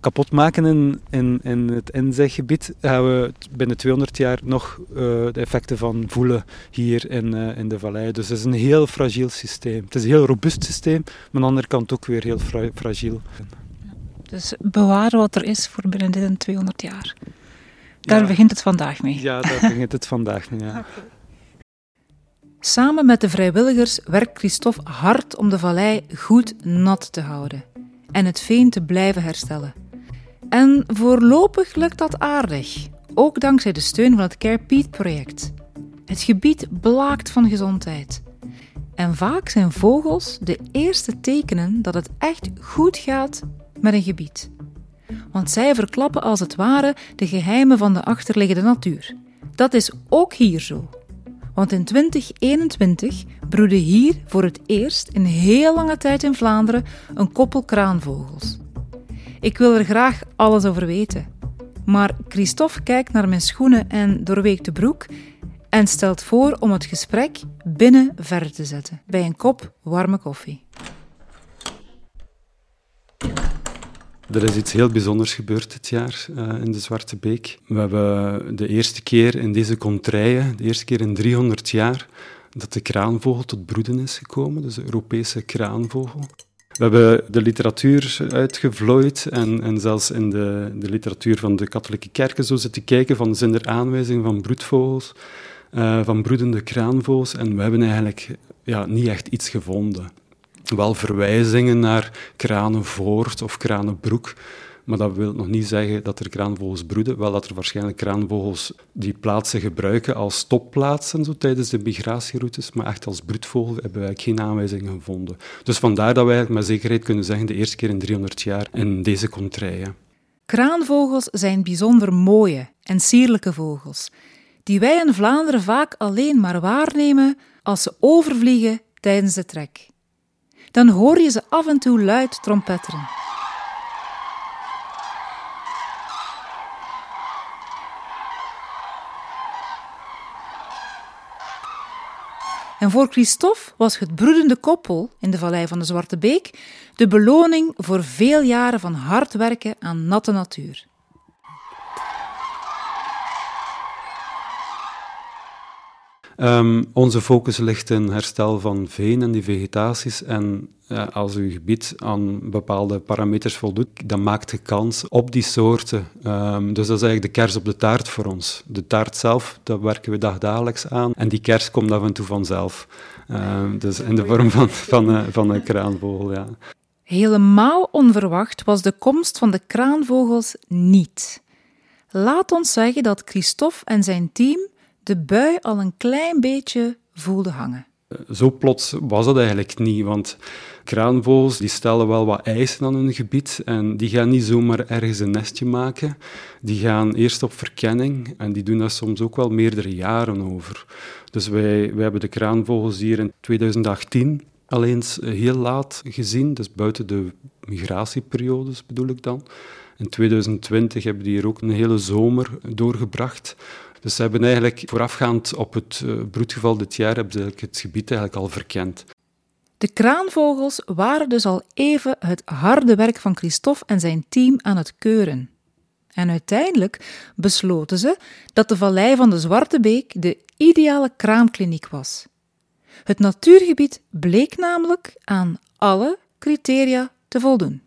S3: kapot maken in, in, in het inzeggebied, gaan we binnen 200 jaar nog uh, de effecten van voelen hier in, uh, in de vallei. Dus het is een heel fragiel systeem. Het is een heel robuust systeem, maar aan de andere kant ook weer heel fra fragiel.
S4: Dus bewaren wat er is voor binnen dit 200 jaar. Daar ja. begint het vandaag mee.
S3: Ja, daar begint het vandaag mee. Ja. Okay.
S1: Samen met de vrijwilligers werkt Christophe hard om de vallei goed nat te houden en het veen te blijven herstellen. En voorlopig lukt dat aardig, ook dankzij de steun van het Care Peat-project. Het gebied blaakt van gezondheid. En vaak zijn vogels de eerste tekenen dat het echt goed gaat met een gebied. Want zij verklappen als het ware de geheimen van de achterliggende natuur. Dat is ook hier zo. Want in 2021 broedde hier voor het eerst in heel lange tijd in Vlaanderen een koppel kraanvogels. Ik wil er graag alles over weten. Maar Christophe kijkt naar mijn schoenen en doorweekt broek en stelt voor om het gesprek binnen verder te zetten, bij een kop warme koffie.
S3: Er is iets heel bijzonders gebeurd dit jaar uh, in de Zwarte Beek. We hebben de eerste keer in deze contraien, de eerste keer in 300 jaar, dat de kraanvogel tot broeden is gekomen, dus de Europese kraanvogel. We hebben de literatuur uitgevlooid en, en zelfs in de, de literatuur van de katholieke kerken zo zitten kijken van zijn er aanwijzingen van broedvogels, uh, van broedende kraanvogels. En we hebben eigenlijk ja, niet echt iets gevonden. Wel verwijzingen naar Kranenvoort of Kranenbroek, maar dat wil nog niet zeggen dat er kraanvogels broeden. Wel dat er waarschijnlijk kraanvogels die plaatsen gebruiken als stopplaatsen zo, tijdens de migratieroutes, maar echt als broedvogel hebben wij geen aanwijzingen gevonden. Dus vandaar dat wij met zekerheid kunnen zeggen de eerste keer in 300 jaar in deze contraien.
S1: Kraanvogels zijn bijzonder mooie en sierlijke vogels, die wij in Vlaanderen vaak alleen maar waarnemen als ze overvliegen tijdens de trek. Dan hoor je ze af en toe luid trompetteren. En voor Christophe was het broedende koppel in de vallei van de Zwarte Beek de beloning voor veel jaren van hard werken aan natte natuur.
S3: Um, onze focus ligt in herstel van veen en die vegetaties. En als uw gebied aan bepaalde parameters voldoet, dan maakt de kans op die soorten. Um, dus dat is eigenlijk de kers op de taart voor ons. De taart zelf, dat werken we dagdagelijks aan. En die kers komt af en toe vanzelf. Um, dus in de vorm van, van, uh, van een kraanvogel, ja.
S1: Helemaal onverwacht was de komst van de kraanvogels niet. Laat ons zeggen dat Christophe en zijn team de bui al een klein beetje voelden hangen.
S3: Zo plots was dat eigenlijk niet, want kraanvogels die stellen wel wat eisen aan hun gebied en die gaan niet zomaar ergens een nestje maken. Die gaan eerst op verkenning en die doen dat soms ook wel meerdere jaren over. Dus wij, wij hebben de kraanvogels hier in 2018 alleen heel laat gezien, dus buiten de migratieperiodes bedoel ik dan. In 2020 hebben die hier ook een hele zomer doorgebracht. Dus ze hebben eigenlijk voorafgaand op het uh, broedgeval dit jaar hebben ze het gebied eigenlijk al verkend.
S1: De kraanvogels waren dus al even het harde werk van Christophe en zijn team aan het keuren. En uiteindelijk besloten ze dat de vallei van de Zwarte Beek de ideale kraamkliniek was. Het natuurgebied bleek namelijk aan alle criteria te voldoen.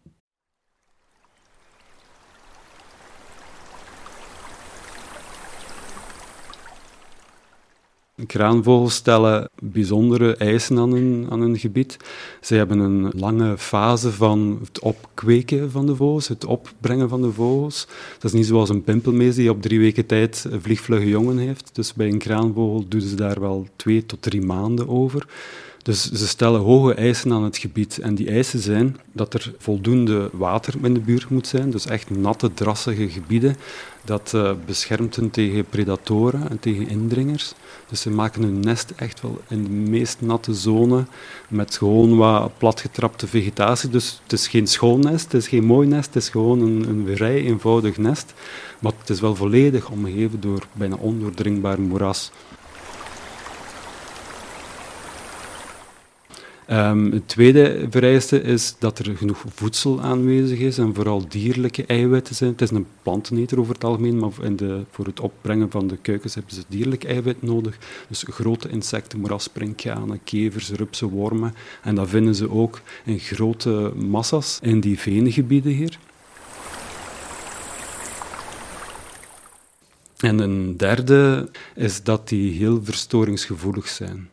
S3: Kraanvogels stellen bijzondere eisen aan hun, aan gebied. Ze hebben een lange fase van het opkweken van de vogels, het opbrengen van de vogels. Dat is niet zoals een pimpelmees die op drie weken tijd vliegvlugge jongen heeft. Dus bij een kraanvogel doen ze daar wel twee tot drie maanden over. Dus ze stellen hoge eisen aan het gebied. En die eisen zijn dat er voldoende water in de buurt moet zijn, dus echt natte, drassige gebieden. Dat uh, beschermt hen tegen predatoren en tegen indringers. Dus ze maken hun nest echt wel in de meest natte zone, met gewoon wat platgetrapte vegetatie. Dus het is geen schoon nest, het is geen mooi nest, het is gewoon een, een vrij eenvoudig nest. Maar het is wel volledig omgeven door bijna ondoordringbaar moeras. Um, het tweede vereiste is dat er genoeg voedsel aanwezig is en vooral dierlijke eiwitten zijn. Het is een planteneter over het algemeen, maar in de, voor het opbrengen van de kuikens hebben ze dierlijk eiwit nodig. Dus grote insecten, moerassprinkhanen, kevers, rupsen, wormen. En dat vinden ze ook in grote massa's in die veengebieden hier. En een derde is dat die heel verstoringsgevoelig zijn.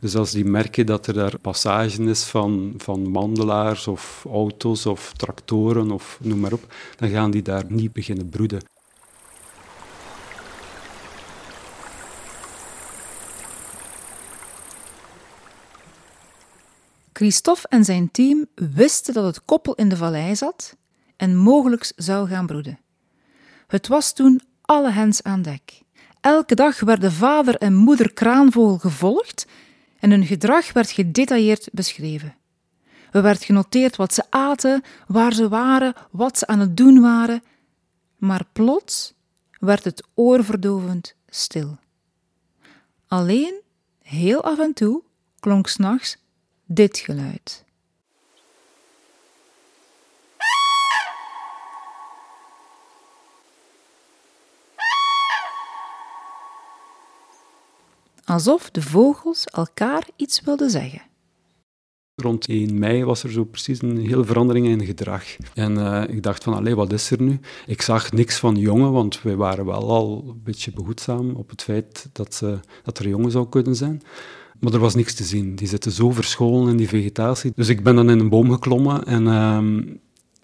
S3: Dus als die merken dat er daar passage is van, van mandelaars of auto's of tractoren of noem maar op, dan gaan die daar niet beginnen broeden.
S1: Christophe en zijn team wisten dat het koppel in de vallei zat en mogelijk zou gaan broeden. Het was toen alle hens aan dek. Elke dag werden vader en moeder kraanvogel gevolgd en hun gedrag werd gedetailleerd beschreven. Er werd genoteerd wat ze aten, waar ze waren, wat ze aan het doen waren, maar plots werd het oorverdovend stil. Alleen, heel af en toe, klonk s'nachts dit geluid. Alsof de vogels elkaar iets wilden zeggen.
S3: Rond 1 mei was er zo precies een hele verandering in gedrag. En uh, ik dacht van, allee, wat is er nu? Ik zag niks van jongen, want wij waren wel al een beetje behoedzaam op het feit dat, ze, dat er jongen zou kunnen zijn. Maar er was niks te zien. Die zitten zo verscholen in die vegetatie. Dus ik ben dan in een boom geklommen en, uh,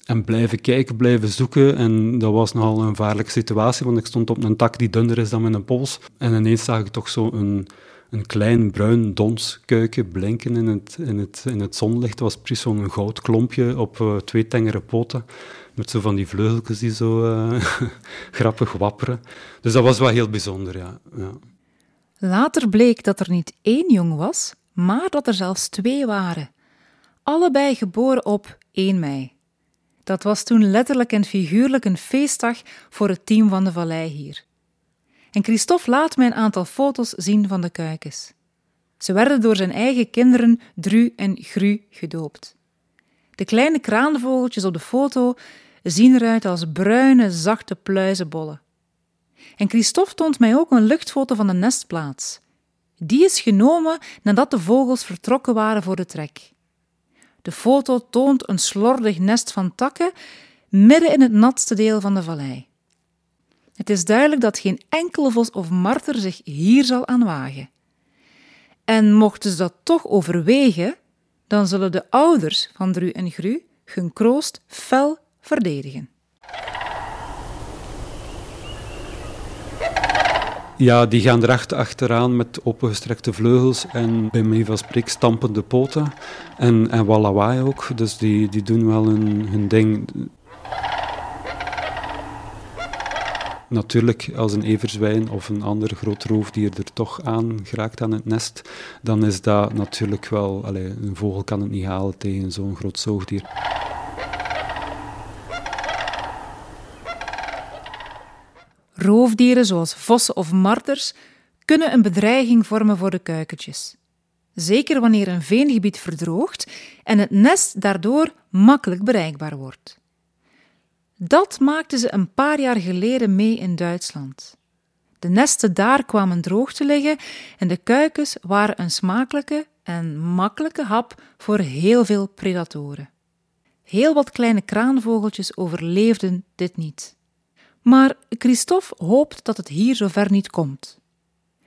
S3: en blijven kijken, blijven zoeken. En dat was nogal een gevaarlijke situatie, want ik stond op een tak die dunner is dan mijn pols. En ineens zag ik toch zo een een klein bruin donskuiken blinken in het, in het, in het zonlicht. Dat was precies zo'n goudklompje op uh, twee tengere poten. Met zo van die vleugeltjes die zo uh, grappig wapperen. Dus dat was wel heel bijzonder, ja. ja.
S1: Later bleek dat er niet één jong was, maar dat er zelfs twee waren. Allebei geboren op 1 mei. Dat was toen letterlijk en figuurlijk een feestdag voor het team van de vallei hier. En Christophe laat mij een aantal foto's zien van de kuikens. Ze werden door zijn eigen kinderen Dru en Gru gedoopt. De kleine kraanvogeltjes op de foto zien eruit als bruine, zachte pluizenbollen. En Christophe toont mij ook een luchtfoto van de nestplaats. Die is genomen nadat de vogels vertrokken waren voor de trek. De foto toont een slordig nest van takken midden in het natste deel van de vallei. Het is duidelijk dat geen enkele vos of marter zich hier zal aan wagen. En mochten ze dat toch overwegen, dan zullen de ouders van Dru en Gru hun kroost fel verdedigen.
S3: Ja, die gaan er achteraan met opengestrekte vleugels en bij mij van spreek stampende poten. En, en ook, dus die, die doen wel hun, hun ding. Natuurlijk, als een everzwijn of een ander groot roofdier er toch aan geraakt aan het nest, dan is dat natuurlijk wel... Allez, een vogel kan het niet halen tegen zo'n groot zoogdier.
S1: Roofdieren zoals vossen of marters kunnen een bedreiging vormen voor de kuikentjes. Zeker wanneer een veengebied verdroogt en het nest daardoor makkelijk bereikbaar wordt. Dat maakten ze een paar jaar geleden mee in Duitsland. De nesten daar kwamen droog te liggen en de kuikens waren een smakelijke en makkelijke hap voor heel veel predatoren. Heel wat kleine kraanvogeltjes overleefden dit niet. Maar Christophe hoopt dat het hier zover niet komt.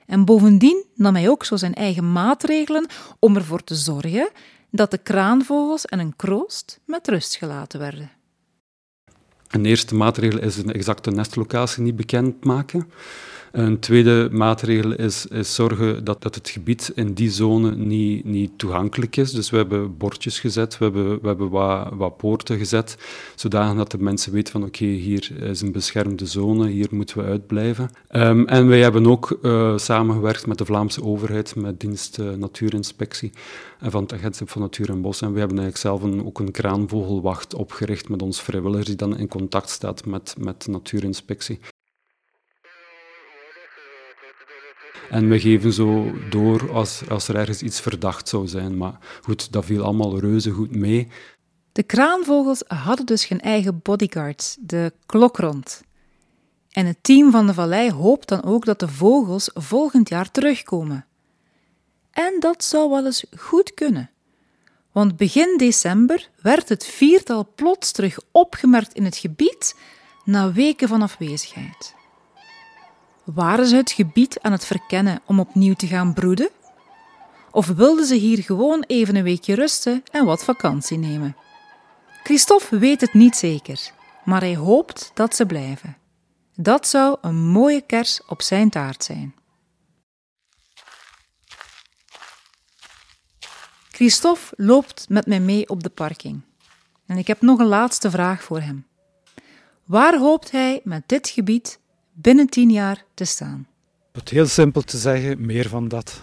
S1: En bovendien nam hij ook zo zijn eigen maatregelen om ervoor te zorgen dat de kraanvogels en een kroost met rust gelaten werden.
S3: Een eerste maatregel is een exacte nestlocatie niet bekendmaken. Een tweede maatregel is, is zorgen dat, dat het gebied in die zone niet, niet toegankelijk is. Dus we hebben bordjes gezet, we hebben, we hebben wat, wat poorten gezet, zodat de mensen weten van oké, hier is een beschermde zone, hier moeten we uitblijven. Um, en wij hebben ook uh, samengewerkt met de Vlaamse overheid, met dienst uh, Natuurinspectie en van het Agentschap van Natuur en Bos. En we hebben eigenlijk zelf ook een kraanvogelwacht opgericht met ons vrijwilligers die dan in contact staat met, met Natuurinspectie. En we geven zo door als, als er ergens iets verdacht zou zijn. Maar goed, dat viel allemaal reuze goed mee.
S1: De kraanvogels hadden dus geen eigen bodyguards, de klokrond. En het team van de vallei hoopt dan ook dat de vogels volgend jaar terugkomen. En dat zou wel eens goed kunnen. Want begin december werd het viertal plots terug opgemerkt in het gebied na weken van afwezigheid. Waren ze het gebied aan het verkennen om opnieuw te gaan broeden? Of wilden ze hier gewoon even een weekje rusten en wat vakantie nemen? Christophe weet het niet zeker, maar hij hoopt dat ze blijven. Dat zou een mooie kers op zijn taart zijn. Christophe loopt met mij mee op de parking. En ik heb nog een laatste vraag voor hem. Waar hoopt hij met dit gebied binnen tien jaar te staan?
S5: Het heel simpel te zeggen, meer van dat.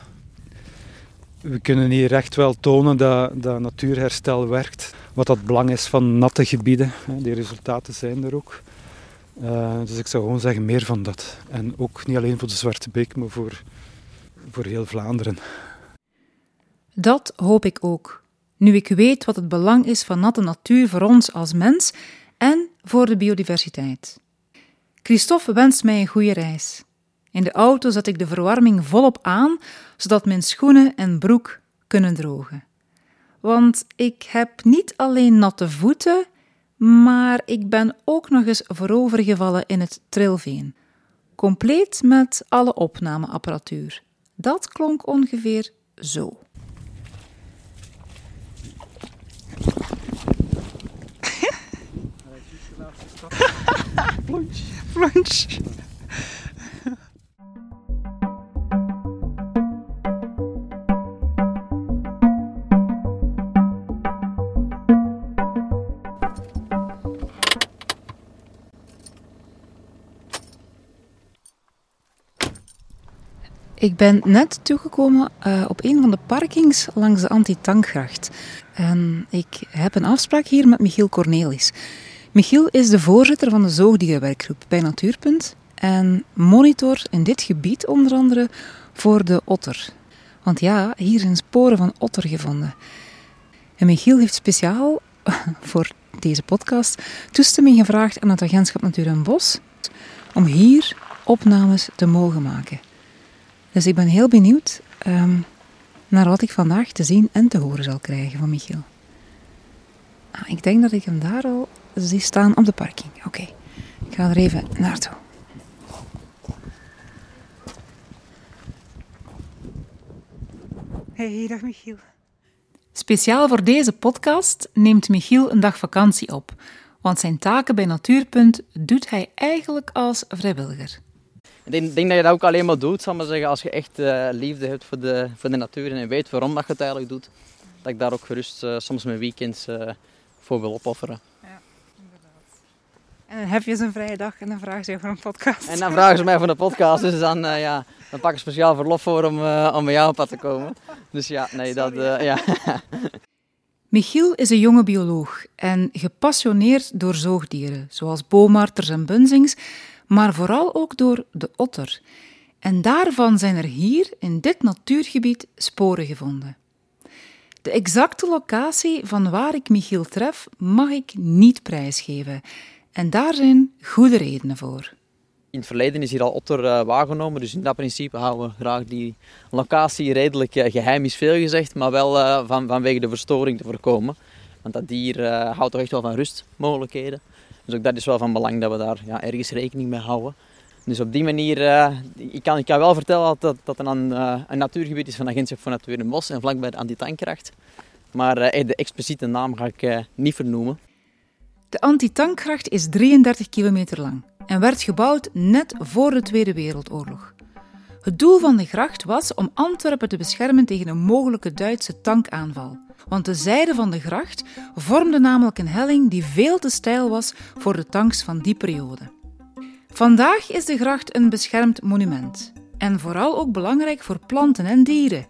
S5: We kunnen hier echt wel tonen dat, dat natuurherstel werkt. Wat dat belang is van natte gebieden. Die resultaten zijn er ook. Uh, dus ik zou gewoon zeggen, meer van dat. En ook niet alleen voor de Zwarte Beek, maar voor, voor heel Vlaanderen.
S1: Dat hoop ik ook. Nu ik weet wat het belang is van natte natuur voor ons als mens en voor de biodiversiteit. Christophe wenst mij een goede reis. In de auto zet ik de verwarming volop aan, zodat mijn schoenen en broek kunnen drogen. Want ik heb niet alleen natte voeten, maar ik ben ook nog eens voorovergevallen in het trilveen. Compleet met alle opnameapparatuur. Dat klonk ongeveer zo. Ik ben net toegekomen uh, op een van de parkings langs de Antitankgracht. En ik heb een afspraak hier met Michiel Cornelis. Michiel is de voorzitter van de zoogdierenwerkgroep bij Natuurpunt en monitor in dit gebied onder andere voor de otter. Want ja, hier zijn sporen van otter gevonden. En Michiel heeft speciaal voor deze podcast toestemming gevraagd aan het agentschap Natuur en Bos om hier opnames te mogen maken. Dus ik ben heel benieuwd um, naar wat ik vandaag te zien en te horen zal krijgen van Michiel. Ah, ik denk dat ik hem daar al zie staan op de parking. Oké, ik ga er even naartoe.
S4: Hey, dag Michiel.
S1: Speciaal voor deze podcast neemt Michiel een dag vakantie op, want zijn taken bij Natuurpunt doet hij eigenlijk als vrijwilliger.
S7: Ik denk, denk dat je dat ook alleen maar doet, zal maar zeggen, als je echt uh, liefde hebt voor de, voor de natuur en weet waarom dat je het eigenlijk doet. Dat ik daar ook gerust uh, soms mijn weekends uh, voor wil opofferen.
S4: En dan heb je eens een vrije dag en dan vragen ze je voor een podcast.
S7: En dan vragen ze mij voor een podcast, dus dan, ja, dan pak ik speciaal verlof voor om, om bij jou op pad te komen. Dus ja, nee, dat... ja.
S1: Michiel is een jonge bioloog en gepassioneerd door zoogdieren, zoals boomarters en bunzings, maar vooral ook door de otter. En daarvan zijn er hier, in dit natuurgebied, sporen gevonden. De exacte locatie van waar ik Michiel tref, mag ik niet prijsgeven. En daar zijn goede redenen voor.
S7: In het verleden is hier al otter uh, waargenomen, dus in dat principe houden we graag die locatie redelijk uh, geheim, is veel gezegd, maar wel uh, van, vanwege de verstoring te voorkomen. Want dat dier houdt toch echt wel van rustmogelijkheden. Dus ook dat is wel van belang dat we daar ja, ergens rekening mee houden. Dus op die manier, ik, kan, ik kan wel vertellen dat dat een, een natuurgebied is van de Agentschap voor Natuur en Bos en vlakbij de antitankkracht. Maar de expliciete naam ga ik niet vernoemen.
S1: De antitankkracht is 33 kilometer lang en werd gebouwd net voor de Tweede Wereldoorlog. Het doel van de gracht was om Antwerpen te beschermen tegen een mogelijke Duitse tankaanval. Want de zijde van de gracht vormde namelijk een helling die veel te steil was voor de tanks van die periode. Vandaag is de gracht een beschermd monument en vooral ook belangrijk voor planten en dieren.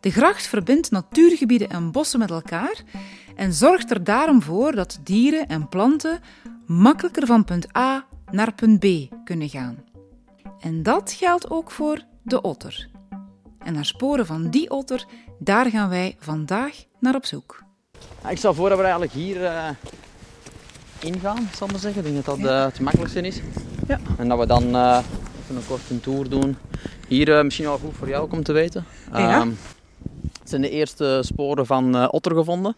S1: De gracht verbindt natuurgebieden en bossen met elkaar en zorgt er daarom voor dat dieren en planten makkelijker van punt A naar punt B kunnen gaan. En dat geldt ook voor de otter. En naar sporen van die otter, daar gaan wij vandaag naar op zoek.
S7: Ik stel voor dat we eigenlijk hier uh, ingaan, zal ik maar zeggen. Ik denk dat dat uh, het makkelijkste is. Ja. En dat we dan uh, even een korte tour doen. Hier misschien wel goed voor jou om te weten. Ja. Um, het zijn de eerste sporen van otter gevonden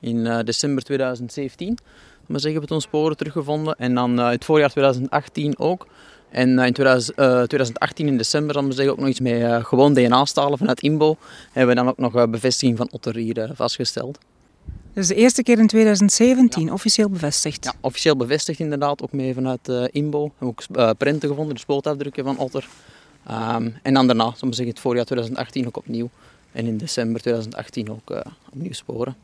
S7: in december 2017 maar zeggen, we toen sporen teruggevonden. En dan uh, het voorjaar 2018 ook. En in 2000, uh, 2018 in december dan we zeggen, ook nog iets met gewoon DNA-stalen vanuit INBO. Hebben we dan ook nog bevestiging van otter hier vastgesteld.
S1: Dus de eerste keer in 2017 officieel bevestigd?
S7: Ja, officieel bevestigd inderdaad. Ook mee vanuit INBO. We hebben ook prenten gevonden, de spootafdrukken van otter. Um, en dan daarna, zeggen, het voorjaar 2018 ook opnieuw. En in december 2018 ook opnieuw sporen.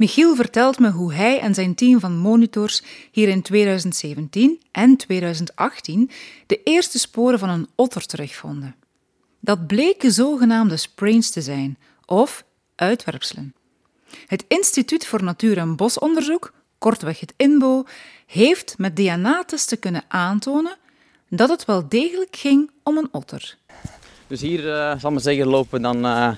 S1: Michiel vertelt me hoe hij en zijn team van monitors hier in 2017 en 2018 de eerste sporen van een otter terugvonden. Dat bleken zogenaamde sprains te zijn, of uitwerpselen. Het Instituut voor Natuur- en Bosonderzoek, kortweg het INBO, heeft met DNA-testen kunnen aantonen dat het wel degelijk ging om een otter.
S7: Dus hier, uh, zal ik zeggen, lopen we dan uh,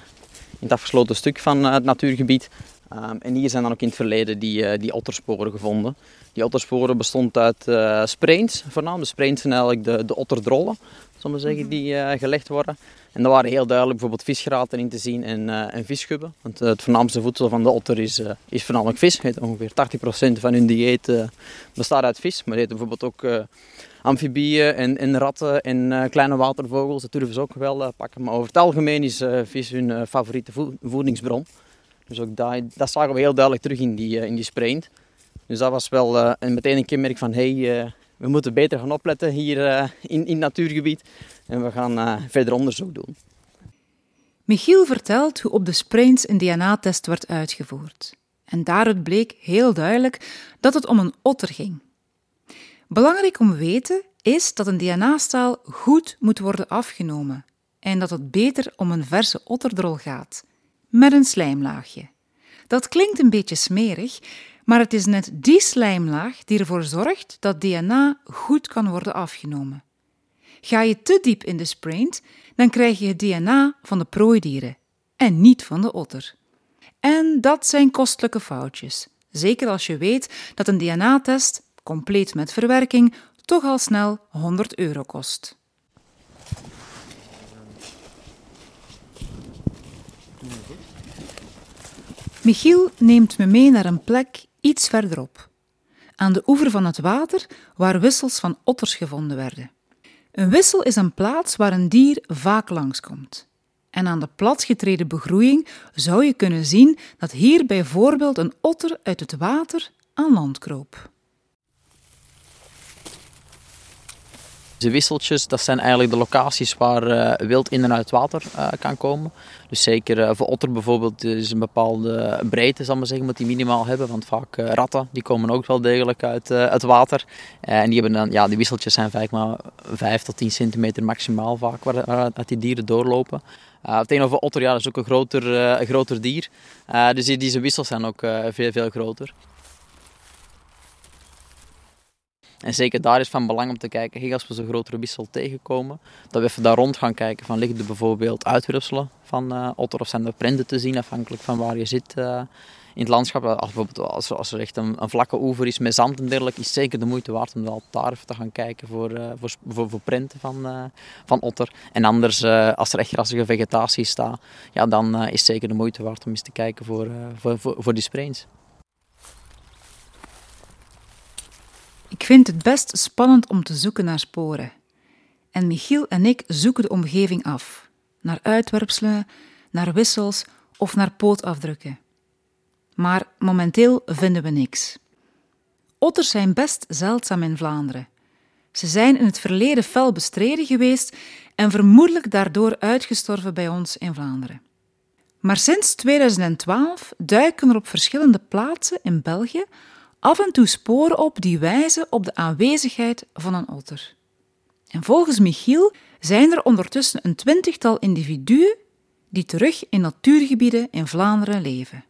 S7: in het afgesloten stuk van uh, het natuurgebied Um, en hier zijn dan ook in het verleden die, uh, die ottersporen gevonden. Die ottersporen bestonden uit uh, sprains, voornamelijk. De sprains zijn eigenlijk de, de otterdrollen, zullen we zeggen, die uh, gelegd worden. En daar waren heel duidelijk bijvoorbeeld visgraten in te zien en, en visschubben. Want het voornaamste voedsel van de otter is, is voornamelijk vis. Ongeveer 80% van hun dieet bestaat uit vis. Maar die eten bijvoorbeeld ook amfibieën en, en, ratten en kleine watervogels. Dat durven ze ook wel pakken. Maar over het algemeen is vis hun favoriete voedingsbron. Dus ook dat, dat zagen we heel duidelijk terug in die, in die sprint. Dus dat was wel uh, meteen een kenmerk van hey, we moeten beter gaan opletten hier in, in natuurgebied. En we gaan verder onderzoek doen.
S1: Michiel vertelt hoe op de sprints een DNA-test werd uitgevoerd. En daaruit bleek heel duidelijk dat het om een otter ging. Belangrijk om te weten is dat een DNA-staal goed moet worden afgenomen en dat het beter om een verse otterdrol gaat met een slijmlaagje. Dat klinkt een beetje smerig, maar het is net die slijmlaag die ervoor zorgt dat DNA goed kan worden afgenomen. Ga je te diep in de sprint, dan krijg je het DNA van de prooidieren en niet van de otter. En dat zijn kostelijke foutjes, zeker als je weet dat een DNA-test, compleet met verwerking, toch al snel 100 euro kost. Michiel neemt me mee naar een plek iets verderop, aan de oever van het water waar wissels van otters gevonden werden. Een wissel is een plaats waar een dier vaak langskomt. En aan de platgetreden begroeiing zou je kunnen zien dat hier bijvoorbeeld een otter uit het water aan land kroop.
S7: De wisseltjes, dat zijn eigenlijk de locaties waar uh, wild in en uit water uh, kan komen. Dus zeker uh, voor otter bijvoorbeeld is een bepaalde breedte, zal maar zeggen, moet die minimaal hebben. Want vaak ratten, die komen ook wel degelijk uit het water. en die hebben dan, ja, die wisseltjes zijn vaak maar 5 tot 10 centimeter maximaal vaak waar, die dieren doorlopen. Uh, tegenover otter, ja, dat is ook een groter, groter dier. Dus die, deze wissels zijn ook veel, veel groter. En zeker daar is van belang om te kijken, hey, als we zo'n grotere wissel tegenkomen, dat we even daar rond gaan kijken van liggen er bijvoorbeeld uitwerpselen van uh, otter of zijn er prenten te zien afhankelijk van waar je zit uh, in het landschap. Als, bijvoorbeeld, als, er echt een, een, vlakke oever is met zand en dergelijke, is zeker de moeite waard om wel daar even te gaan kijken voor, uh, voor, voor, prenten van, van otter. En anders, als er echt grassige vegetatie staat, ja, dan is zeker de moeite waard om eens te kijken voor, voor, voor, voor die sprains.
S1: Ik vind het best spannend om te zoeken naar sporen. En Michiel en ik zoeken de omgeving af. Naar uitwerpselen, naar wissels of naar pootafdrukken. Maar momenteel vinden we niks. Otters zijn best zeldzaam in Vlaanderen. Ze zijn in het verleden fel bestreden geweest en vermoedelijk daardoor uitgestorven bij ons in Vlaanderen. Maar sinds 2012 duiken er op verschillende plaatsen in België af en toe sporen op die wijzen op de aanwezigheid van een otter. En volgens Michiel zijn er ondertussen een twintigtal individuen die terug in natuurgebieden in Vlaanderen leven.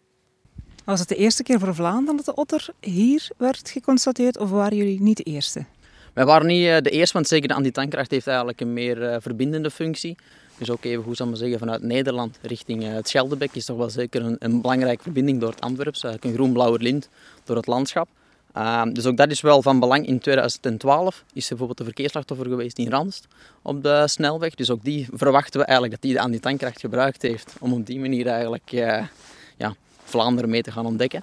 S4: Was het de eerste keer voor Vlaanderen dat de otter hier werd geconstateerd of waren jullie niet de eerste?
S7: Wij waren niet eh, de eerste, want zeker de antitankkracht heeft eigenlijk een meer eh, verbindende functie. Dus ook even, hoe zal maar zeggen, vanuit Nederland richting eh, het Scheldebek is toch wel zeker een, een belangrijke verbinding door het Antwerps. Een groen-blauwe lint door het landschap. Ehm, dus ook dat is wel van belang. In 2012 is er bijvoorbeeld een verkeersslachtoffer geweest in Ranst op de snelweg. Dus ook die verwachten we eigenlijk dat die aan die tankkracht gebruikt heeft om op die manier eigenlijk uh, ja, Vlaanderen mee te gaan ontdekken.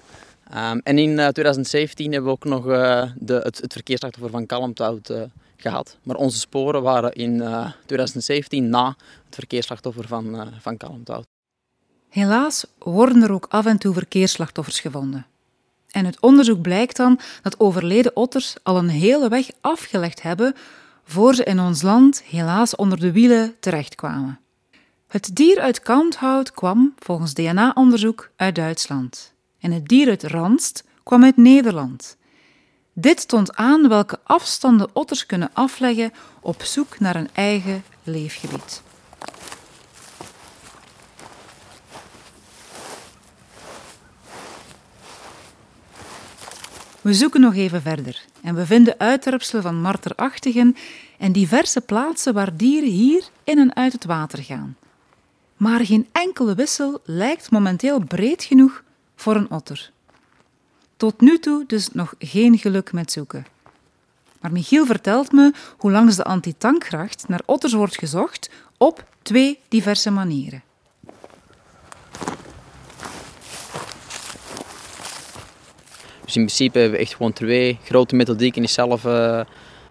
S7: Ehm, en in 2017 uh, hebben we ook nog de, het, het verkeersslachtoffer van Kalmthout gehad. Maar onze sporen waren in 2017 na het verkeersslachtoffer van, van Kalmthout.
S1: Helaas worden er ook af en toe verkeersslachtoffers gevonden. En het onderzoek blijkt dan dat overleden otters al een hele weg afgelegd hebben voor ze in ons land helaas onder de wielen terechtkwamen. Het dier uit Kalmthout kwam, volgens DNA-onderzoek, uit Duitsland. En het dier uit Ranst kwam uit Nederland. Dit toont aan welke afstanden otters kunnen afleggen op zoek naar een eigen leefgebied. We zoeken nog even verder en we vinden uitwerpselen van marterachtigen en diverse plaatsen waar dieren hier in en uit het water gaan. Maar geen enkele wissel lijkt momenteel breed genoeg voor een otter. Tot nu toe dus nog geen geluk met zoeken. Maar Michiel vertelt me hoe langs de antitankgracht naar otters wordt gezocht op twee diverse manieren.
S7: Dus in principe hebben we echt gewoon twee grote methodieken. Is zelf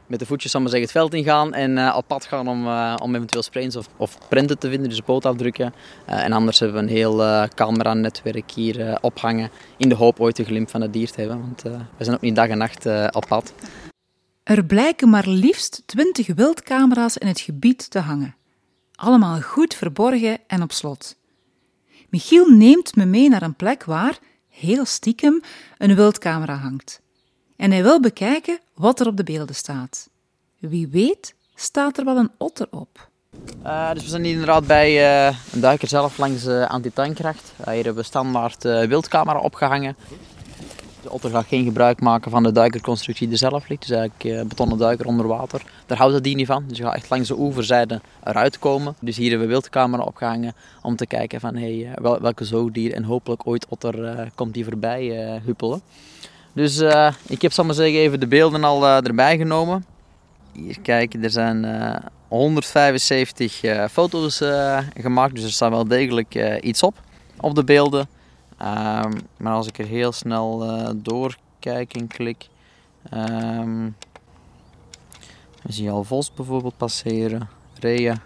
S7: met de voetjes maar zeggen, het veld ingaan en uh, op pad gaan om, uh, om eventueel sprains of, of prenten te vinden, dus pootafdrukken. en anders hebben we een heel camera-netwerk hier ophangen in de hoop ooit een glimp van het dier te hebben. Want we zijn ook niet dag en nacht op pad.
S1: Er blijken maar liefst 20 wildcamera's in het gebied te hangen. Allemaal goed verborgen en op slot. Michiel neemt me mee naar een plek waar, heel stiekem een wildcamera hangt. En hij wil bekijken wat er op de beelden staat. Wie weet staat er wel een otter op.
S7: Uh, dus we zijn hier inderdaad bij uh, een duiker zelf langs uh, antitankkracht. hier hebben we standaard wildcamera opgehangen. De otter gaat geen gebruik maken van de duikerconstructie die er zelf ligt. Dus eigenlijk een betonnen duiker onder water. Daar houdt het die niet van. Dus je gaat echt langs de oeverzijde eruit komen. Dus hier hebben we wildcamera opgehangen om te kijken van hey, wel, welke zoogdier en hopelijk ooit otter komt die voorbij huppelen. Dus uh, ik heb, zal maar zeggen, even de beelden al erbij genomen. Hier kijken, er zijn 175 foto's gemaakt. Dus er staat wel degelijk iets op op de beelden. Um, maar als ik er heel snel doorkijk en klik, dan zie je al Vos bijvoorbeeld passeren, Rea.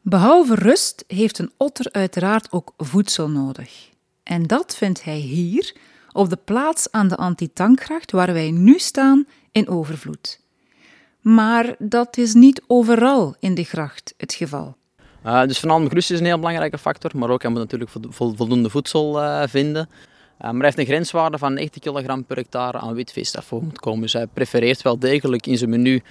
S1: Behalve rust heeft een otter uiteraard ook voedsel nodig. En dat vindt hij hier, op de plaats aan de antitankgracht waar wij nu staan, in overvloed. Maar dat is niet overal in de gracht het geval.
S7: Uh, dus voornamelijk rust is een heel belangrijke factor, maar ook hij moet natuurlijk voldoende voedsel uh, vinden. Uh, maar hij heeft een grenswaarde van 90 kg per hectare aan witvis dat moet komen. Dus hij prefereert wel degelijk in zijn menu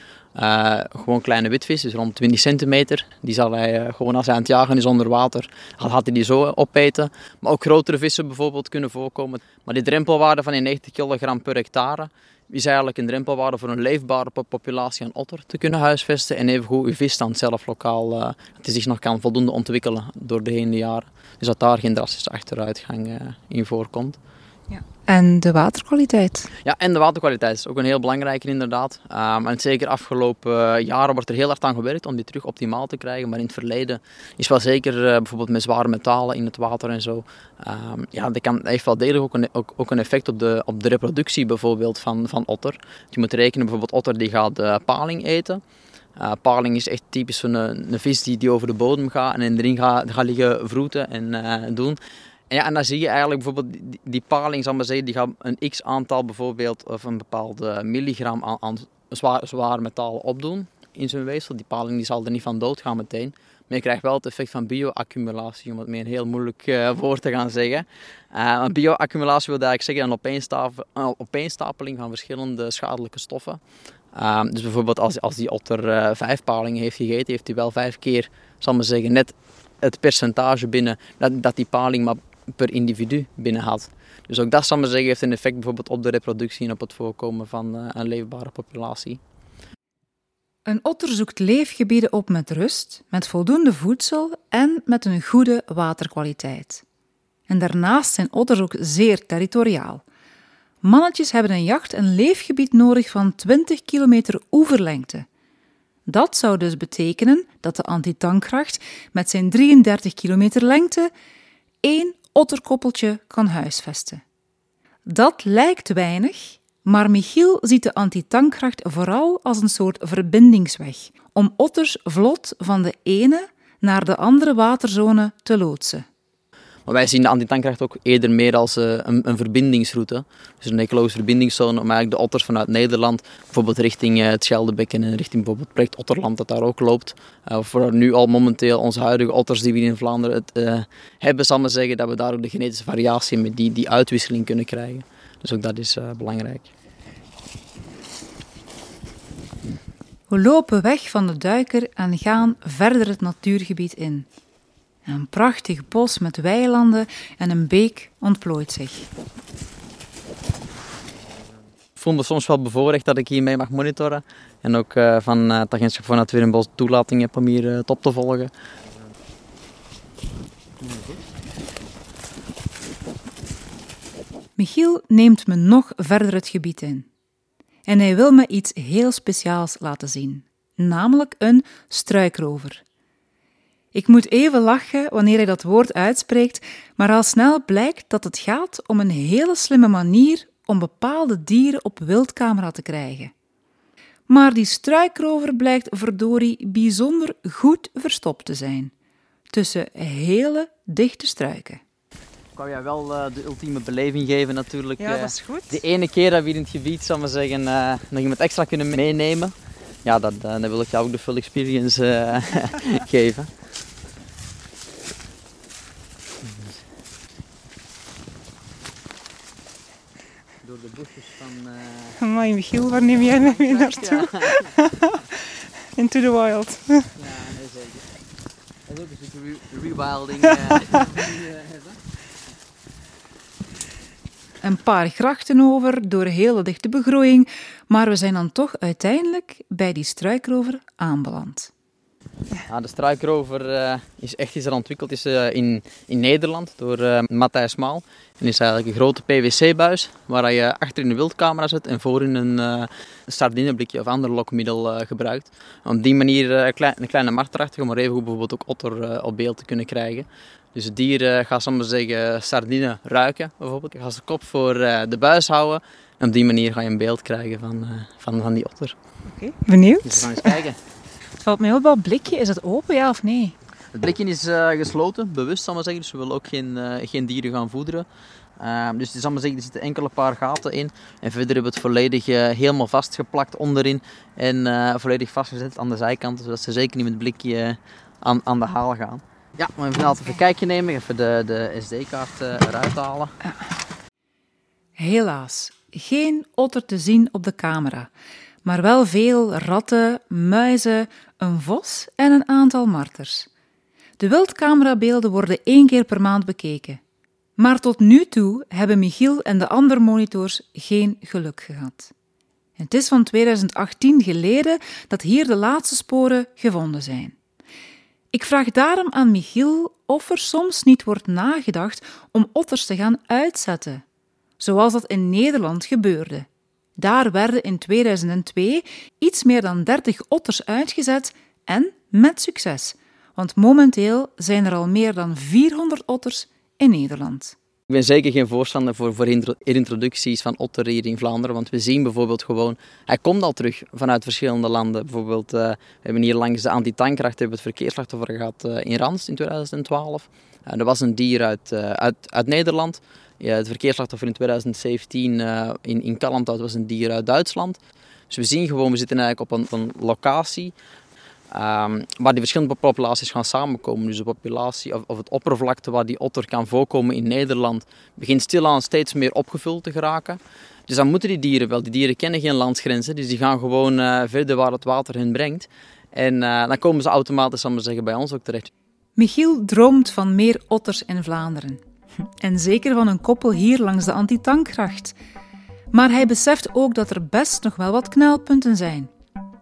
S7: gewoon kleine witvis, dus rond 20 centimeter. Die zal hij gewoon als hij aan het jagen is onder water, had hij die zo opeten. Maar ook grotere vissen bijvoorbeeld kunnen voorkomen. Maar die drempelwaarde van die 90 kg per hectare, is eigenlijk een drempelwaarde voor een leefbare populatie aan otter te kunnen huisvesten. En evengoed uw visstand zelf lokaal, uh, dat zich nog kan voldoende ontwikkelen door de heen jaren. Dus dat daar geen drastische achteruitgang uh, in voorkomt.
S1: Ja. En de waterkwaliteit?
S7: Ja, en de waterkwaliteit is ook een heel belangrijke inderdaad. Um, en zeker afgelopen eh, jaren wordt er heel hard aan gewerkt om die terug optimaal te krijgen. Maar in het verleden is wel zeker uh, bijvoorbeeld met zware metalen in het water en zo. Um, ja, dat, kan, dat heeft wel degelijk ook een, ook, ook, een effect op de, op de reproductie bijvoorbeeld van, van otter. Je moet rekenen bijvoorbeeld otter die gaat uh, paling eten. Uh, paling is echt typisch een, een, vis die, die over de bodem gaat en erin gaat, gaat liggen vroeten en uh, doen. Ja, en dan zie je eigenlijk bijvoorbeeld die, die paling, zal maar zeggen, die gaat een x aantal bijvoorbeeld of een bepaalde milligram aan, zwaar, zwaar metaal opdoen in zijn weefsel. Die paling die zal er niet van dood gaan meteen. Maar je krijgt wel het effect van bioaccumulatie, om het meer een heel moeilijk uh, woord te gaan zeggen. Uh, bioaccumulatie wil eigenlijk zeggen een opeenstapeling, een opeenstapeling van verschillende schadelijke stoffen. Uh, dus bijvoorbeeld als, als die otter vijf palingen heeft gegeten, heeft hij wel vijf keer, zal maar zeggen, net het percentage binnen dat, dat die paling maar per individu binnen had. Dus ook dat, zal zeggen, heeft een effect bijvoorbeeld op de reproductie en op het voorkomen van uh, een leefbare populatie.
S1: Een otter zoekt leefgebieden op met rust, met voldoende voedsel en met een goede waterkwaliteit. En daarnaast zijn otters ook zeer territoriaal. Mannetjes hebben een jacht- en leefgebied nodig van 20 kilometer oeverlengte. Dat zou dus betekenen dat de antitankgracht met zijn 33 kilometer lengte één otterkoppeltje kan huisvesten. Dat lijkt weinig, maar Michiel ziet de antitankgracht vooral als een soort verbindingsweg om otters vlot van de ene naar de andere waterzone te loodsen.
S7: Wij zien de antitankkracht ook eerder meer als uh, een, een, verbindingsroute. Dus een ecologische verbindingszone om eigenlijk de otters vanuit Nederland, bijvoorbeeld richting uh, het Scheldebekken en richting bijvoorbeeld het project Otterland dat daar ook loopt. Uh, voor nu al momenteel onze huidige otters die we in Vlaanderen het, hebben, zal maar zeggen dat we daar ook de genetische variatie met die, die uitwisseling kunnen krijgen. Dus ook dat is belangrijk.
S1: We lopen weg van de duiker en gaan verder het natuurgebied in. Een prachtig bos met weilanden en een beek ontplooit zich.
S7: Ik voel me soms wel bevoorrecht dat ik hiermee mag monitoren. En ook uh, van het agentschap voor Natuur en Bos toelating heb om hier uh, top te volgen.
S1: Michiel neemt me nog verder het gebied in. En hij wil me iets heel speciaals laten zien, namelijk een struikrover. Ik moet even lachen wanneer hij dat woord uitspreekt, maar al snel blijkt dat het gaat om een hele slimme manier om bepaalde dieren op wildcamera te krijgen. Maar die struikrover blijkt verdorie bijzonder goed verstopt te zijn, tussen hele dichte struiken.
S7: Ik wou jij wel uh, de ultieme beleving geven natuurlijk.
S4: Ja, dat is goed.
S7: De ene keer dat we hier in het gebied, zal maar zeggen, uh, nog iemand extra kunnen meenemen. Ja, dat, dan wil ik jou ook de full experience geven. De bosjes van... Uh...
S4: Amai, Michiel, waar neem jij me mee naartoe? Ja. Into the wild.
S7: ja, nee, zeker. Dat is ook een stukje rewilding. Uh,
S1: een paar grachten over, door hele dichte begroeiing, maar we zijn dan toch uiteindelijk bij die struikrover aanbeland.
S7: Ja, de struikrover uh, is echt is er ontwikkeld is, uh, in, in Nederland door uh, Matthijs Maal. En is eigenlijk een grote PVC-buis waar je achter in de wildcamera zit en voorin een, een sardineblikje of ander lokmiddel gebruikt. Om die manier een, klein, een kleine markt erachter om maar even bijvoorbeeld ook otter op beeld te kunnen krijgen. Dus het dier gaat soms zeggen sardine ruiken bijvoorbeeld. Je gaat zijn kop voor de buis houden en op die manier ga je een beeld krijgen van, van, van die otter.
S4: Oké, okay, benieuwd.
S7: Dus we gaan eens kijken.
S4: Het valt mij op dat blikje. Is het open, ja of nee?
S7: Het blikje is uh, gesloten, bewust zal maar zeggen. Dus we willen ook geen, uh, geen dieren gaan voederen. Ehm, dus het is allemaal zeggen, er zitten enkele paar gaten in. En verder hebben we het volledig eh, helemaal vastgeplakt onderin. En eh, volledig vastgezet aan de zijkanten, zodat ze zeker niet met het blikje eh, aan, aan de haal gaan. Ja, maar even altijd een kijkje nemen, even de, de SD-kaart eruit halen.
S1: Helaas, geen otter te zien op de camera, maar wel veel ratten, muizen, een vos en een aantal marters. De wildcamerabeelden worden één keer per maand bekeken. Maar tot nu toe hebben Michiel en de andere monitors geen geluk gehad. Het is van 2018 geleden dat hier de laatste sporen gevonden zijn. Ik vraag daarom aan Michiel of er soms niet wordt nagedacht om otters te gaan uitzetten, zoals dat in Nederland gebeurde. Daar werden in 2002 iets meer dan 30 otters uitgezet en met succes, want momenteel zijn er al meer dan 400 otters in Nederland.
S7: Ik ben zeker geen voorstander voor, voor introducties van otter hier in Vlaanderen, want we zien bijvoorbeeld gewoon, hij komt al terug vanuit verschillende landen. Bijvoorbeeld, uh, we hebben hier langs de antitankracht hebben het verkeersslachtoffer gehad uh, in Rans in 2012. Uh, er was een dier uit, uit, uit Nederland. Ja, het verkeersslachtoffer in 2017 in, in Kalmthout was een dier uit Duitsland. Dus we zien gewoon, we zitten eigenlijk op een, een locatie Um, waar die verschillende populaties gaan samenkomen. Dus de populatie of, of, het oppervlakte waar die otter kan voorkomen in Nederland begint stilaan steeds meer opgevuld te geraken. Dus dan moeten die dieren wel. Die dieren kennen geen landsgrenzen, dus die gaan gewoon uh, verder waar het water hen brengt. En uh, dan komen ze automatisch, zal zeggen, bij ons ook terecht.
S1: Michiel droomt van meer otters in Vlaanderen. En zeker van een koppel hier langs de Antitankracht. Maar hij beseft ook dat er best nog wel wat knelpunten zijn.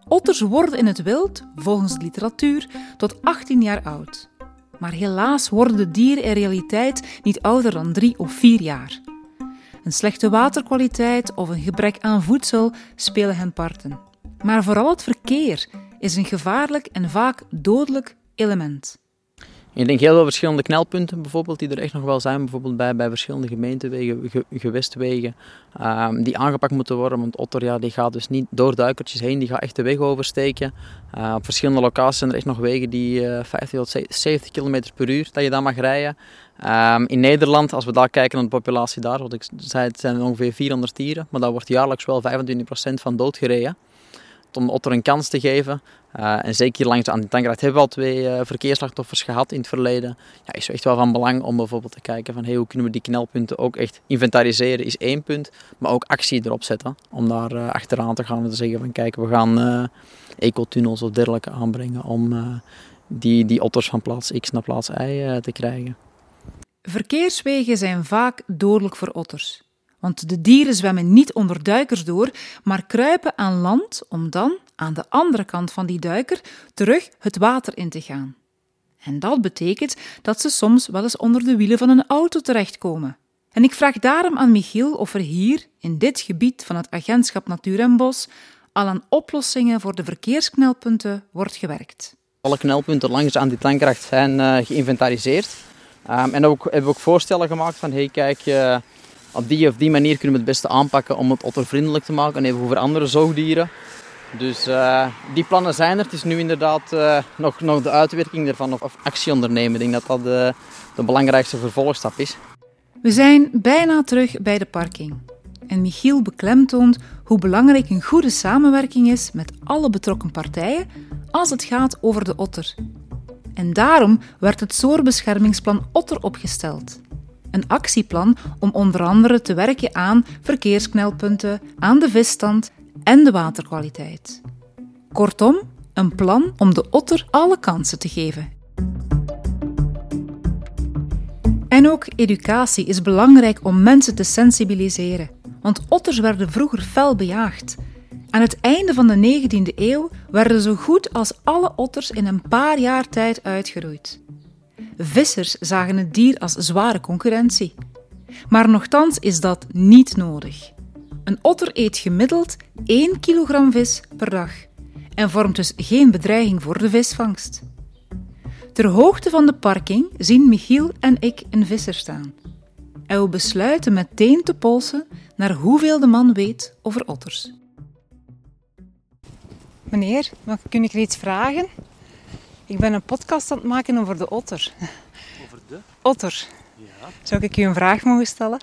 S1: Otters worden in het wild, volgens de literatuur, tot 18 jaar oud. Maar helaas worden de dieren in realiteit niet ouder dan 3 of 4 jaar. Een slechte waterkwaliteit of een gebrek aan voedsel spelen hen parten. Maar vooral het verkeer is een gevaarlijk en vaak dodelijk element.
S7: Ik denk heel veel verschillende knelpunten bijvoorbeeld die er echt nog wel zijn. Bijvoorbeeld bij, bij verschillende gemeentewegen, ge, gewestwegen, um, die aangepakt moeten worden. Want Otter ja, die gaat dus niet door duikertjes heen, die gaat echt de weg oversteken. Uh, op verschillende locaties zijn er echt nog wegen die uh, 50 tot 70 km per uur dat je daar mag rijden. Um, in Nederland, als we daar kijken naar de populatie daar, wat ik zei, het zijn ongeveer 400 dieren, maar daar wordt jaarlijks wel 25% van doodgereden om Otter een kans te geven. Uh, en zeker langs de Antitankracht hebben we al twee uh, verkeersslachtoffers gehad in het verleden. Ja, is echt wel van belang om bijvoorbeeld te kijken van hey, hoe kunnen we die knelpunten ook echt inventariseren, is één punt. Maar ook actie erop zetten om daar uh, achteraan te gaan en te zeggen van kijk, we gaan ecotunnels of dergelijke aanbrengen om die, die otters van plaats X naar plaats Y te krijgen.
S1: Verkeerswegen zijn vaak dodelijk voor otters. Want de dieren zwemmen niet onder duikers door, maar kruipen aan land om dan, aan de andere kant van die duiker, terug het water in te gaan. En dat betekent dat ze soms wel eens onder de wielen van een auto terechtkomen. En ik vraag daarom aan Michiel of er hier, in dit gebied van het agentschap Natuur en Bos, al aan oplossingen voor de verkeersknelpunten wordt gewerkt.
S7: Alle knelpunten langs aan die tankkracht zijn uh, geïnventariseerd. Um, en ook, hebben we ook voorstellen gemaakt van, hey kijk, uh, op die of die manier kunnen we het beste aanpakken om het ottervriendelijk te maken en even voor andere zoogdieren. Dus uh, die plannen zijn er. Het is nu inderdaad uh, nog, nog de uitwerking ervan of, actie ondernemen. Ik denk dat dat de, de belangrijkste vervolgstap is.
S1: We zijn bijna terug bij de parking. En Michiel beklemtoont hoe belangrijk een goede samenwerking is met alle betrokken partijen als het gaat over de otter. En daarom werd het Zoorbeschermingsplan Otter opgesteld. Een actieplan om onder andere te werken aan verkeersknelpunten, aan de visstand en de waterkwaliteit. Kortom, een plan om de otter alle kansen te geven. En ook educatie is belangrijk om mensen te sensibiliseren, want otters werden vroeger fel bejaagd. Aan het einde van de 19e eeuw werden zo goed als alle otters in een paar jaar tijd uitgeroeid. Vissers zagen het dier als zware concurrentie. Maar nochtans is dat niet nodig. Een otter eet gemiddeld 1 kilogram vis per dag en vormt dus geen bedreiging voor de visvangst. Ter hoogte van de parking zien Michiel en ik een visser staan. En we besluiten meteen te polsen naar hoeveel de man weet over otters.
S4: Meneer, mag ik u iets vragen? Ik ben een podcast aan het maken over de otter.
S3: Over de?
S4: Otter.
S8: Ja.
S4: Zou ik u een vraag mogen stellen?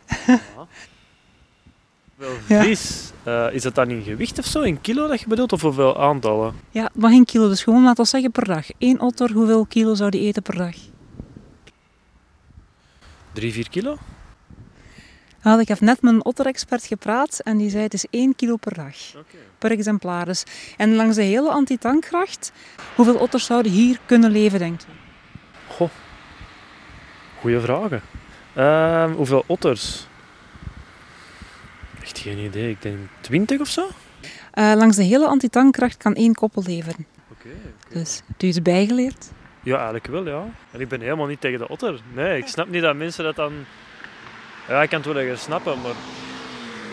S8: Wel
S4: Ja.
S8: vis. Eh, is dat dan in gewicht of zo, in kilo dat je bedoelt, of hoeveel aantallen?
S4: Ja, het mag in kilo, dus gewoon laten we zeggen per dag. Eén otter, hoeveel kilo zou die eten per dag?
S8: Drie, vier kilo?
S4: Ja, ik heb net met een otterexpert gepraat en die zei het is 1 kilo per dag.
S8: Oké.
S4: Per exemplaar dus. En langs de hele antitankgracht, hoeveel otters zouden hier kunnen leven, denkt u?
S8: Goh. Goeie vragen. Ehm, hoeveel otters? Echt geen idee. Ik denk 20 of zo?
S4: Eh, langs de hele antitankgracht kan één koppel leveren.
S8: Oké.
S4: Dus heb je het bijgeleerd?
S8: Ja, eigenlijk wel, ja. En ik ben helemaal niet tegen de otter. Nee, ik snap niet dat mensen dat dan... Ja, ik kan het wel snappen, maar...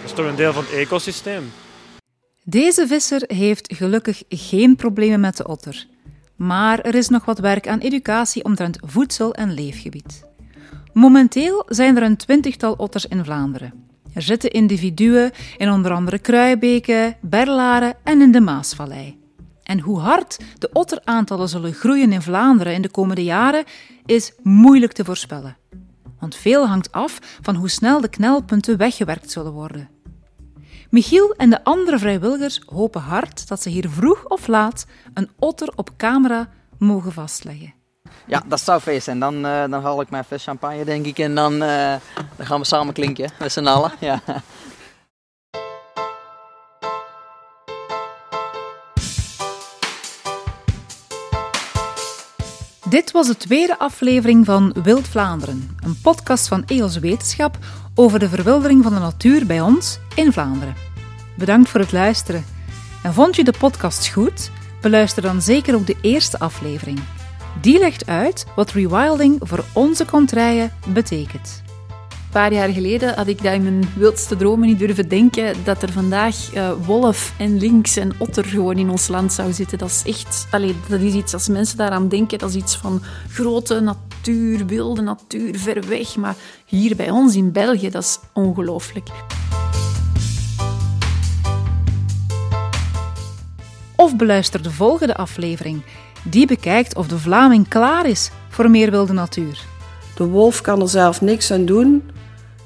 S8: Dat is toch een deel van het ecosysteem.
S1: Deze visser heeft gelukkig geen problemen met de otter. Maar er is nog wat werk aan educatie omtrent voedsel en leefgebied. Momenteel zijn er een twintigtal otters in Vlaanderen. Er zitten individuen in onder andere Kruibeke, Berlaren en in de Maasvallei. En hoe hard de otteraantallen zullen groeien in Vlaanderen in de komende jaren is moeilijk te voorspellen. Want veel hangt af van hoe snel de knelpunten weggewerkt zullen worden. Michiel en de andere vrijwilligers hopen hard dat ze hier vroeg of laat een otter op camera mogen vastleggen.
S7: Ja, dat zou feest zijn. Dan, eh, dan haal ik mijn fles champagne, denk ik. En dan, eh, dan gaan we samen klinken, met z'n allen. Ja.
S1: Dit was de tweede aflevering van Wild Vlaanderen, een podcast van EOS Wetenschap over de verwildering van de natuur bij ons in Vlaanderen. Bedankt voor het luisteren. En vond je de podcast goed? Beluister dan zeker ook de eerste aflevering. Die legt uit wat rewilding voor onze contraien betekent.
S9: Een paar jaar geleden had ik dat in mijn wildste dromen niet durven denken dat er vandaag eh, wolf en lynx en otter gewoon in ons land zou zitten. Dat is echt, allee, dat is iets als mensen daaraan denken, dat is iets van grote natuur, wilde natuur, ver weg. Maar hier bij ons in België, dat is ongelooflijk.
S1: Of beluister de volgende aflevering. Die bekijkt of de Vlaming klaar is voor meer wilde natuur.
S10: De wolf kan er zelf niks aan doen.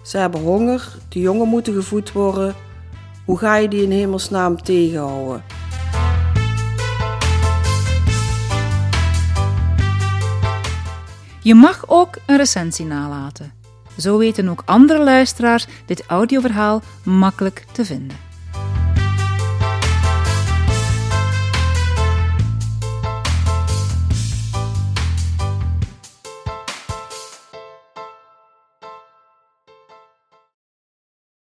S10: Ze hebben honger, de jongen moeten gevoed worden. Hoe ga je die in hemelsnaam tegenhouden?
S1: Je mag ook een recensie nalaten. Zo weten ook andere luisteraars dit audioverhaal makkelijk te vinden.